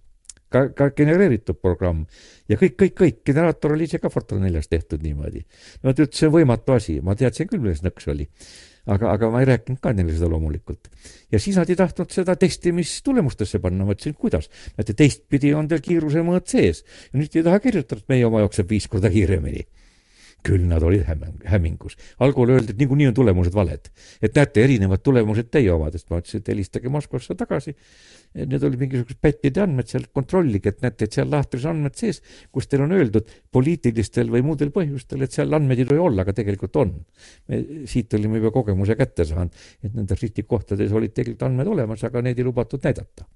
ka, ka genereeritud programm ja kõik, kõik, kõik, generaator oli ise ka Fortran neljas tehtud niimoodi. no ta ütles, see on võimatu asi, ma teadsin küll, milles nõks oli aga, aga ma ei rääkinud ka neile seda loomulikult. ja siis nad ei tahtnud seda testimistulemustesse panna, ma ütlesin, kuidas. näete, teistpidi on teil kiiruse mõõt sees ja nüüd ei taha kirjutada, et meie oma jookseb viis korda kiiremini küll nad olid hämmingus. algul öeldi, et niikuinii on tulemused valed. et näete, erinevad tulemused teie omadest. ma ütlesin, et helistage Moskvasse tagasi. Need olid mingisugused pättide andmed seal, kontrollige, et näete, et seal lahtris andmed sees, kus teil on öeldud poliitilistel või muudel põhjustel, et seal andmeid ei tohi olla, aga tegelikult on. me siit olime juba kogemuse kätte saanud, et nendes riskikohtades olid tegelikult andmed olemas, aga neid ei lubatud näidata.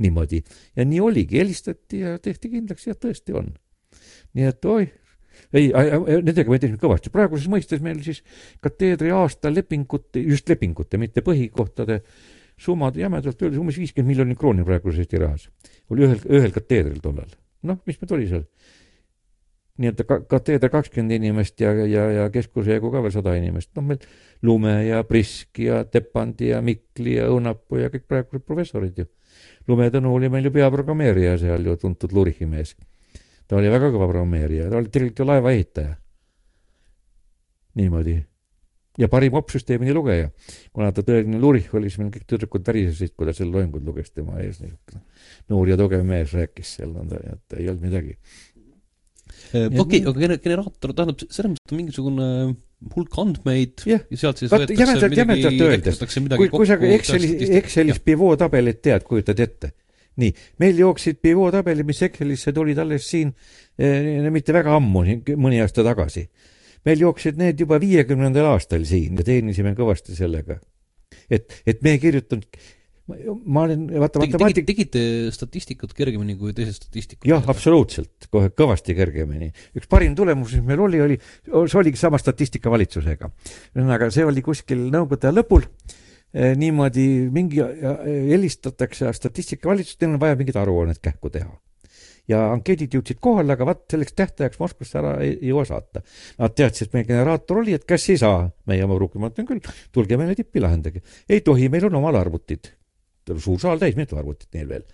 niimoodi. ja nii oligi, helistati ja tehti kindlaks, jah, tõesti on nii et oih, ei, nendega me tegime kõvasti, praeguses mõistes meil siis kateedri aasta lepingute, just lepingute, mitte põhikohtade summad jämedalt öeldes umbes viiskümmend miljonit krooni praeguses Eesti rahas. oli ühel, ühel kateedril tollal. noh, mis meil oli seal? nii-öelda ka-, kateeder kakskümmend inimest ja, ja, ja keskuse jagu ka veel sada inimest, noh meil Lume ja Prisk ja Tepandi ja Mikli ja Õunapuu ja kõik praegused professorid ju. Lume Tõnu oli meil ju peaprogrammeerija seal ju, tuntud Lurichi mees. Ta oli väga kõva programmeerija, ta oli tegelikult ju laevaehitaja. niimoodi ja parim opsüsteemini lugeja. kuna ta tõeline lurih oli, siis meil kõik tüdrukud värisesid, kui ta seal loengut luges tema ees, niisugune noor ja tugev mees rääkis seal nõnda, et ei olnud midagi. okei, aga generaator tähendab, selles mõttes on mingisugune hulk andmeid yeah. ja sealt siis Vaat, jämedalt, jämedalt öeldes, kui, kui sa Excelis, Excelis pivot tabelit tead, kujutad ette nii, meil jooksid pivot tabelid, mis Excelisse tulid alles siin eh, mitte väga ammu, mõni aasta tagasi meil jooksid need juba viiekümnendal aastal siin ja teenisime kõvasti sellega. et, et me ei kirjutanud, ma olen, vaata matemaatik-. tegite statistikat kergemini kui teised statistikud? jah, absoluutselt, kohe kõvasti kergemini. üks parim tulemus, mis meil oli, oli, see oligi sama statistikavalitsusega. ühesõnaga, see oli kuskil nõukogude aja lõpul niimoodi mingi, helistatakse statistikavalitsusest, neil on vaja mingit aruannet kähku teha ja ankeedid jõudsid kohale, aga vaat selleks tähtajaks Moskvasse ära ei jõua saata. Nad teadsid, et meie generaator oli, et kes ei saa, meie oma pruuki, ma ütlen küll, tulge meile tippi, lahendage. ei tohi, meil on omal arvutid. suur saal täis, mitu arvutit neil veel.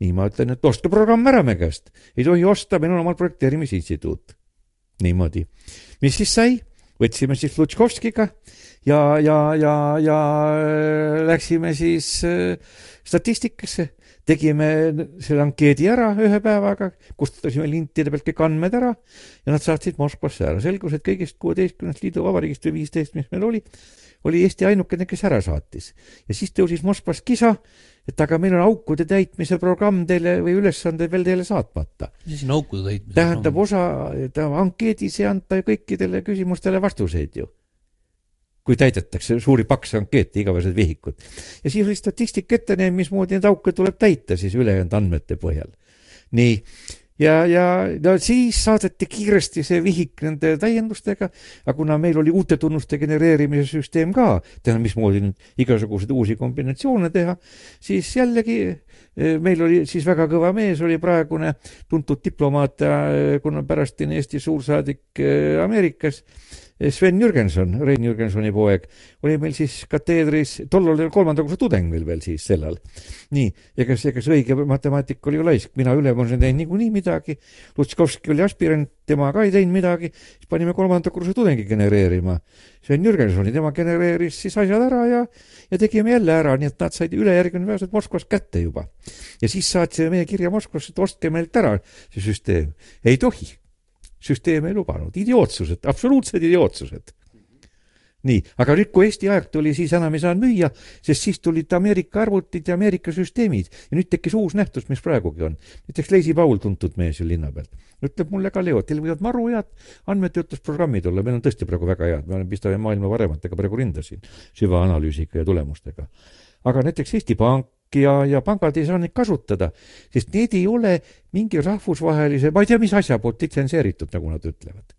nii ma ütlen, et ostke programm ära me käest. ei tohi osta, meil on omal projekteerimisinstituut. niimoodi. mis siis sai? võtsime siis Lutškovskiga ja, ja, ja, ja äh, läksime siis äh, statistikasse tegime selle ankeedi ära ühe päevaga, kustutasime lintide pealt kõik andmed ära ja nad saatsid Moskvasse ära. selgus, et kõigist kuueteistkümnest liiduvabariigist või viisteist, mis meil oli, oli Eesti ainukene, kes ära saatis. ja siis tõusis Moskvas kisa, et aga meil on aukude täitmise programm teile või ülesanded veel teile saatmata. mis asi on aukude täitmise? tähendab, osa, ankeedis ei anta ju kõikidele küsimustele vastuseid ju kui täidetakse suuri pakse ankeete, igavesed vihikud. ja siis oli statistika ette näinud, mismoodi neid auke tuleb täita siis ülejäänud andmete põhjal. nii, ja, ja no siis saadeti kiiresti see vihik nende täiendustega, aga kuna meil oli uute tunnuste genereerimise süsteem ka, tähendab, mismoodi nüüd igasuguseid uusi kombinatsioone teha, siis jällegi eh, meil oli siis väga kõva mees, oli praegune tuntud diplomaat eh, kuna pärastine Eesti suursaadik eh, Ameerikas Sven Jürgenson, Rein Jürgensoni poeg, oli meil siis kateedris, tollal oli kolmanda kursuse tudeng meil veel siis sellal. nii, ega see, ega see õige matemaatik oli ju laisk, mina ülem olen teinud niikuinii midagi, Lutskovski oli aspirant, tema ka ei teinud midagi, siis panime kolmanda kursuse tudengi genereerima. Sven Jürgensoni, tema genereeris siis asjad ära ja, ja tegime jälle ära, nii et nad said ülejärgmine päev said Moskvas kätte juba. ja siis saatsime meie kirja Moskvasse, et ostke meilt ära see süsteem. ei tohi süsteem ei lubanud, idiootsused, absoluutsed idiootsused. nii, aga nüüd, kui Eesti aeg tuli, siis enam ei saanud müüa, sest siis tulid Ameerika arvutid ja Ameerika süsteemid ja nüüd tekkis uus nähtus, mis praegugi on. näiteks Leisi Paul, tuntud mees ju linna pealt, ütleb mulle ka, Leo, teil võivad maru head andmetöötlusprogrammid olla, meil on tõesti praegu väga head, me oleme, pistame maailma parematega praegu rinda siin süvaanalüüsiga ja tulemustega. aga näiteks Eesti Pank, ja, ja pangad ei saa neid kasutada, sest need ei ole mingi rahvusvahelise, ma ei tea, mis asja poolt litsenseeritud, nagu nad ütlevad.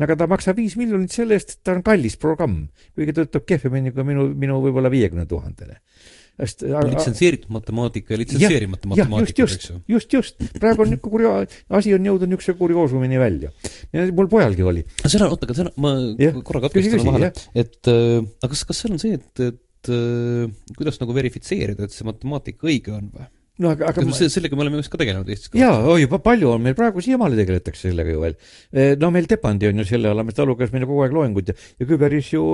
aga ta maksab viis miljonit selle eest, et ta on kallis programm, kuigi töötab kehvemini kui minu, minu võib-olla viiekümne tuhandene sest litsenseeritud matemaatika ja litsenseerimata matemaatika, eks ju. just, just, praegu on niisugune kurio-, asi on jõudnud niisuguse kurioosumini välja. ja mul pojalgi oli. seda, oota, aga seda, ma ja, korra katkestan vahele, et äh, aga kas, kas seal on see, et, et et äh, kuidas nagu verifitseerida, et see matemaatika õige on või? no aga, aga ma... sellega me oleme vist ka tegelenud Eestis. jaa, oi, palju on meil praegu siiamaani tegeletakse sellega ju veel. Eh, no meil Tepandi on ju selle alla, mis ta luges meile kogu aeg loenguid ja, ja Küberis ju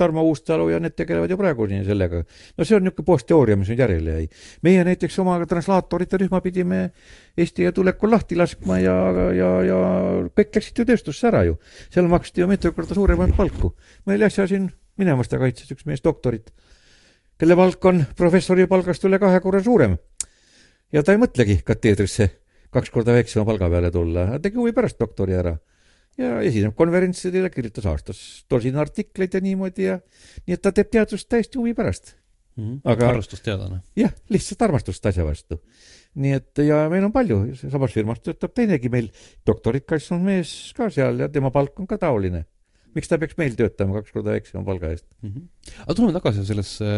Tarmo Uustalu ja need tegelevad ju praegu nii sellega. no see on niisugune postteooria, mis nüüd järele jäi. meie näiteks oma translaatorite rühma pidime Eesti ja tulekul lahti laskma ja, ja, ja kõik läksid ju tööstusse ära ju. seal maksti ju mitu korda suuremaid palku. meil äsja siin minemas ta kaitses üks mees doktorit, kelle palk on professori palgast üle kahe korra suurem. ja ta ei mõtlegi kateedrisse kaks korda väiksema palga peale tulla, tegi huvi pärast doktori ära. ja esineb konverentsidel ja kirjutas aastas tosin artikleid ja niimoodi ja nii et ta teeb teadust täiesti huvi pärast mm. -hmm. aga armastusteadlane. jah, lihtsalt armastust asja vastu. nii et ja meil on palju, samas firmas töötab teinegi meil doktorit kaitsnud mees ka seal ja tema palk on ka taoline miks ta peaks meil töötama kaks korda väiksema palga eest mm? -hmm. aga tuleme tagasi sellesse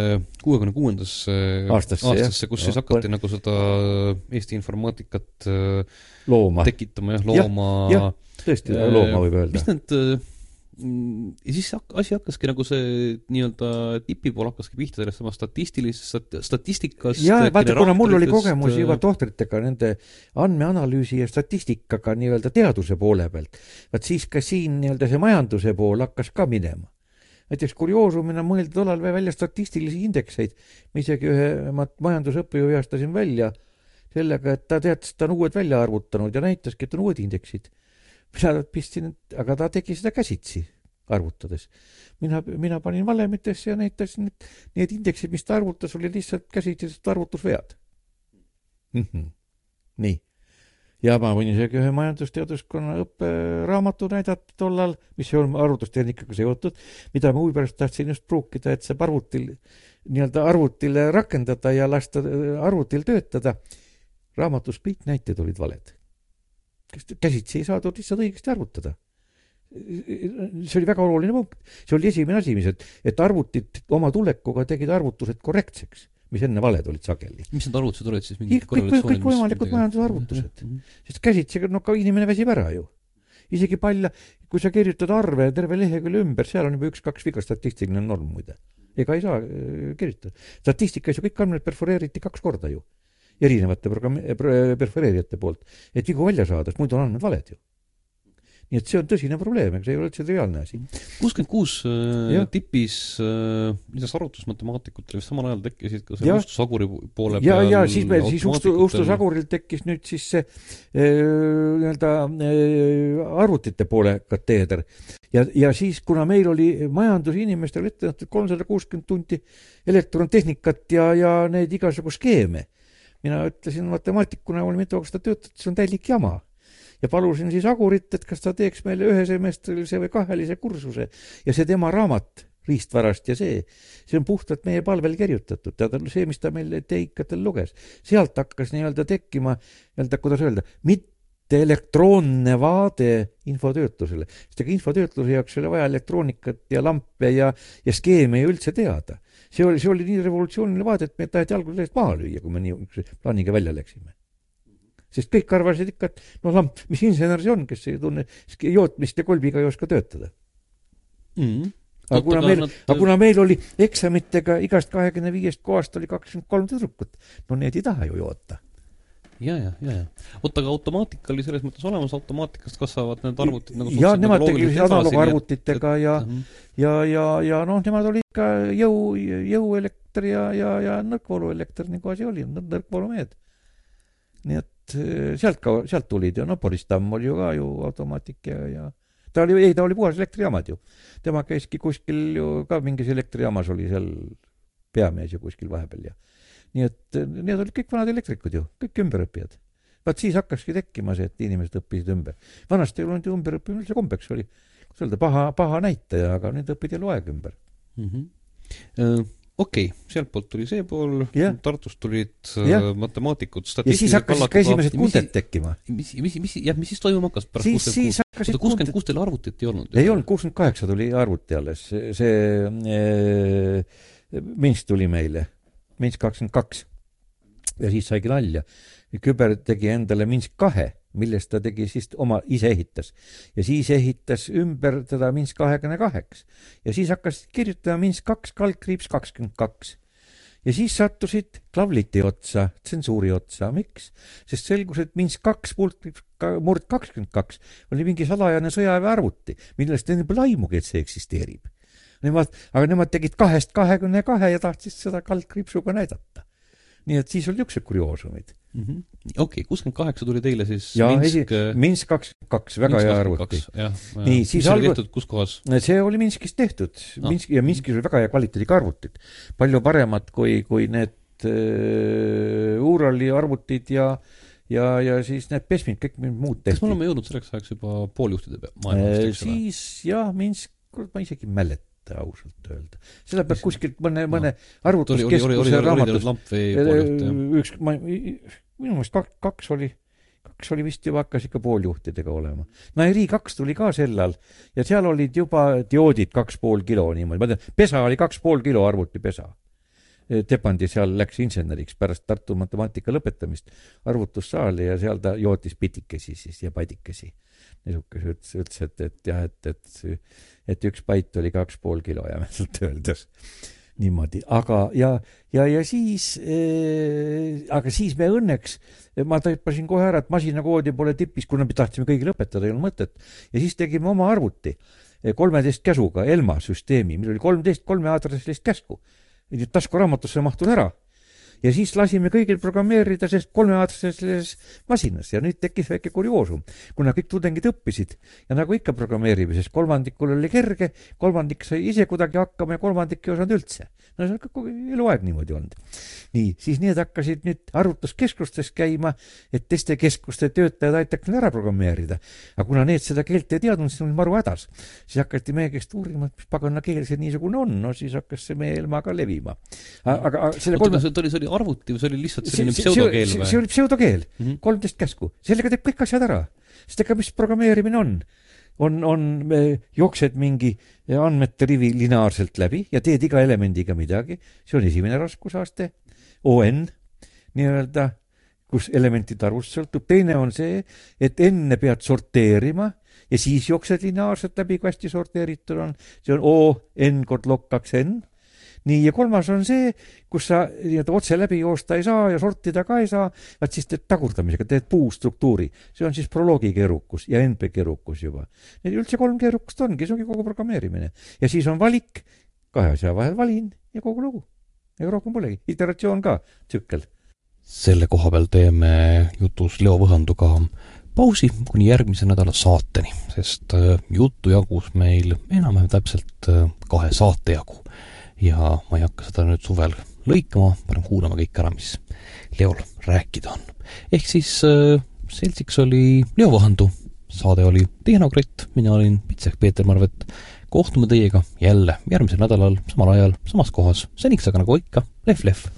kuuekümne kuuendasse aastasse, aastasse, kus ja, siis hakati ja. nagu seda Eesti informaatikat looma. tekitama jah, looma. jah, tõesti, looma võib öelda. mis need ja siis asi hakkaski nagu see nii-öelda tipi pool hakkaski pihta sellest samast statistilisest stat- statistikast ja vaata, kuna mul oli kogemusi juba äh, tohtritega nende andmeanalüüsi ja statistikaga nii-öelda teaduse poole pealt, vaat siis ka siin nii-öelda see majanduse pool hakkas ka minema. näiteks kurioosumina mõeldi tollal välja statistilisi indekseid, ma isegi ühe ma majandusõppejõu veastasin välja sellega, et ta teatas, et ta on uued välja arvutanud ja näitaski, et on uued indeksid. Mina pistsin, aga ta tegi seda käsitsi arvutades. mina, mina panin valemitesse ja näitasin, et need indeksid, mis ta arvutas, olid lihtsalt käsitsi arvutusvead mm. -hmm. nii. ja ma võin isegi ühe majandusteaduskonna õpperaamatu näidata tollal, mis ei olnud arvutustehnikaga seotud, mida ma huvi pärast tahtsin just pruukida, et saab arvutil, nii-öelda arvutile rakendada ja lasta arvutil töötada. raamatus kõik näited olid valed. Käsitsi ei saadud lihtsalt õigesti arvutada see oli väga oluline punkt, see oli esimene asi, mis, et, et arvutid oma tulekuga tegid arvutused korrektseks, mis enne valed olid sageli. mis need arvutused olid siis? Kõik- kõik- kõikvõimalikud majandusarvutused. sest käsitsi, no ka inimene väsib ära ju. isegi palja, kui sa kirjutad arve terve lehekülje ümber, seal on juba üks-kaks viga statistiline norm muide. ega ei saa äh, kirjutada. statistikas ju kõik andmed perforeeriti kaks korda ju, erinevate programmi-, perforeerijate poolt, et vigu välja saada, sest muidu on andmed valed ju. nii et see on tõsine probleem, ega see ei ole üldse triviaalne asi. kuuskümmend kuus Jah. tipis äh, lisaks arvutusmatemaatikutel vist samal ajal tekkisid ka see Jah. ustusaguri poole ja, peal ja siis meil siis Ustu, automaatikutel- Ustusaguril tekkis nüüd siis see eh, nii-öelda eh, arvutite poole kateeder ja, ja siis, kuna meil oli majandusinimestel ette nähtud kolmsada kuuskümmend tundi elektrontehnikat ja, ja neid igasugu skeeme, mina ütlesin matemaatikuna, mul mitu aastat töötanud, see on täielik jama. Ja palusin siis Agurit, et kas ta teeks meile ühesemestrilise või kahelise kursuse. Ja see tema raamat riistvarast ja see, see on puhtalt meie palvel kirjutatud, tead, see, mis ta meile teikatel luges, sealt hakkas nii-öelda tekkima nii-öelda, kuidas öelda, mitte elektroonne vaade infotöötlusele, sest ega infotöötluse jaoks ei ole vaja elektroonikat ja lampe ja, ja skeeme ju üldse teada. See oli, see oli nii revolutsiooniline vaade, et meid taheti algul täiesti maha lüüa, kui me niisuguse plaaniga välja läksime sest kõik arvasid ikka, et no lamp, mis insener see on, kes ei tunne jootmist ja kolbiga ei oska töötada. mm.. aga kuna meil, aga kuna meil oli eksamitega igast kahekümne viiest kohast oli kakskümmend kolm tüdrukut, no need ei taha ju joota. ja, ja, ja, ja. oota, aga automaatika oli selles mõttes olemas, automaatikast kasvavad need arvutid nagu ja nemad tegid analoogarvutitega ja, nii et- ja, ja, ja noh, nemad olid ka jõu, jõuelekter ja, ja, ja nõrkvooluelekter nagu asi oli, nõrkvoolumehed. nii et eh, sealt ka, sealt tulid ja noh, Boris Tamm oli ju ka ju automaatik ja, ja ta oli, ei ta oli puhas elektrijaamad ju. tema käiski kuskil ju ka mingis elektrijaamas oli seal peamees ju kuskil vahepeal ja nii et eh, need olid kõik vanad elektrikud ju, kõik ümberõppijad. vaat siis hakkaski tekkima see, et inimesed õppisid ümber. vanasti ei olnud ju ümberõppimine üldse kombeks, oli, kuidas öelda, paha, paha näitaja, aga nüüd õpid eluaeg ümber. mm -hmm. okei okay,, sealtpoolt tuli see pool Tartust tulid äh, matemaatikud, ja siis hakkasid ka esimesed kunded tekkima. mis, mis, mis, jah, mis siis toimuma hakkas pärast kuuskümmend kuus? oota, kuuskümmend kuus teil arvutit ei olnud? ei olnud, kuuskümmend kaheksa tuli arvuti alles, see, see eh, Minsk tuli meile, Minsk kakskümmend kaks. ja siis saigi nalja. Küber tegi endale Minsk kahe, millest ta tegi siis oma, ise ehitas ja siis ehitas ümber teda Minsk kahekümne kaheks ja siis hakkas kirjutama Minsk kaks kaldkriips kakskümmend kaks ja siis sattusid klavliti otsa, tsensuuri otsa, miks? sest selgus, et Minsk kaks murd, kakskümmend kaks oli mingi salajane sõjaväearvuti, millest neil pole aimugi, et see eksisteerib. Nemad, aga nemad tegid kahest kahekümne kahe ja tahtsid seda kaldkriipsuga näidata. nii et siis olid niisugused kurioosumid. Mhm. okei, kuuskümmend kaheksa tuli teile siis ja Minsk esi-, Minsk kakskümmend kaks, väga hea arvuti. Nii, siis oli algu- kus kohas? see oli Minskis tehtud Ah. Minsk ja Minskis oli väga hea kvaliteediga arvutid, palju paremad kui, kui need äh, Urali arvutid ja ja, ja siis need Pesmid, kõik muud kas me tehti. oleme jõudnud selleks ajaks juba pooljuhtide eks ole? siis jah, Minsk, ma isegi ei mäleta ausalt öelda, seda peab kuskilt mõne, mõne oli, oli, oli, arvutuskeskuse raamatust üks, ma, minu meelest kaks, kaks oli, kaks oli vist juba hakkas ikka pooljuhtidega olema. Nairi kaks tuli ka sel ajal ja seal olid juba dioodid kaks pool kilo niimoodi, ma tean, pesa oli kaks pool kilo arvutipesa. Tepandi seal läks inseneriks pärast Tartu matemaatika lõpetamist arvutussaali ja seal ta jootis pitikesi siis ja padikesi. Niisuguse ütles, ütles, et, et jah, et, et, et üks pait oli kaks pool kilo jämedalt öeldes niimoodi, aga ja, ja, ja siis äh,, aga siis me õnneks, ma taipasin kohe ära, et masinakoodi pole tipis, kuna me tahtsime kõigile õpetada, ei olnud mõtet. ja siis tegime oma arvuti kolmeteist käsuga, Elma süsteemi, meil oli kolmteist kolmeaadressilist käsku. taskuraamatusse mahtus ära ja siis lasime kõigil programmeerida selles kolmeaastases masinas ja nüüd tekkis väike kurioosum, kuna kõik tudengid õppisid ja nagu ikka programmeerimises, kolmandikul oli kerge, kolmandik sai ise kuidagi hakkama ja kolmandik ei osanud üldse. no see on kogu eluaeg niimoodi olnud. nii, siis need hakkasid nüüd arvutuskeskustes käima, et teiste keskuste töötajad aitaks neil ära programmeerida. aga kuna need seda keelt ei teadnud, siis olid maru hädas. siis hakati meie käest uurima, et mis pagana keel see niisugune on, no siis hakkas see meie ilma ka levima. aga, aga selle kolme see oli, see oli arvuti või see oli lihtsalt selline pseudokeel või? see oli pseudokeel -hmm., kolmteist käsku, sellega teeb kõik asjad ära. sest ega mis programmeerimine on? on, on, jooksed mingi andmete rivi lineaarselt läbi ja teed iga elemendiga midagi, see on esimene raskusaste, on nii-öelda, kus elementide arvust sõltub, teine on see, et enne pead sorteerima ja siis jooksed lineaarselt läbi, kui hästi sorteeritud on, see on O n kord log kaks n nii, ja kolmas on see, kus sa nii-öelda otse läbi joosta ei saa ja sortida ka ei saa, vaat siis teed tagurdamisega, teed puustruktuuri. see on siis proloogi keerukus ja NP keerukus juba. Need üldse kolm keerukust ongi, see ongi kogu programmeerimine. ja siis on valik, kahe asja vahel valin ja kogu lugu. ega rohkem polegi, iteratsioon ka, tsükkel. selle koha peal teeme jutus Leo Võhanduga pausi kuni järgmise nädala saateni, sest äh, juttu jagus meil enam-vähem täpselt äh, kahe saate jagu ja ma ei hakka seda nüüd suvel lõikama, panen kuulama kõik ära, mis Leol rääkida on. ehk siis äh, seltsiks oli Leo Vahandu, saade oli Tehnokratt, mina olin Pitsek Peeter Marvet. kohtume teiega jälle järgmisel nädalal, samal ajal, samas kohas, seniks aga nagu ikka, lehv-lehv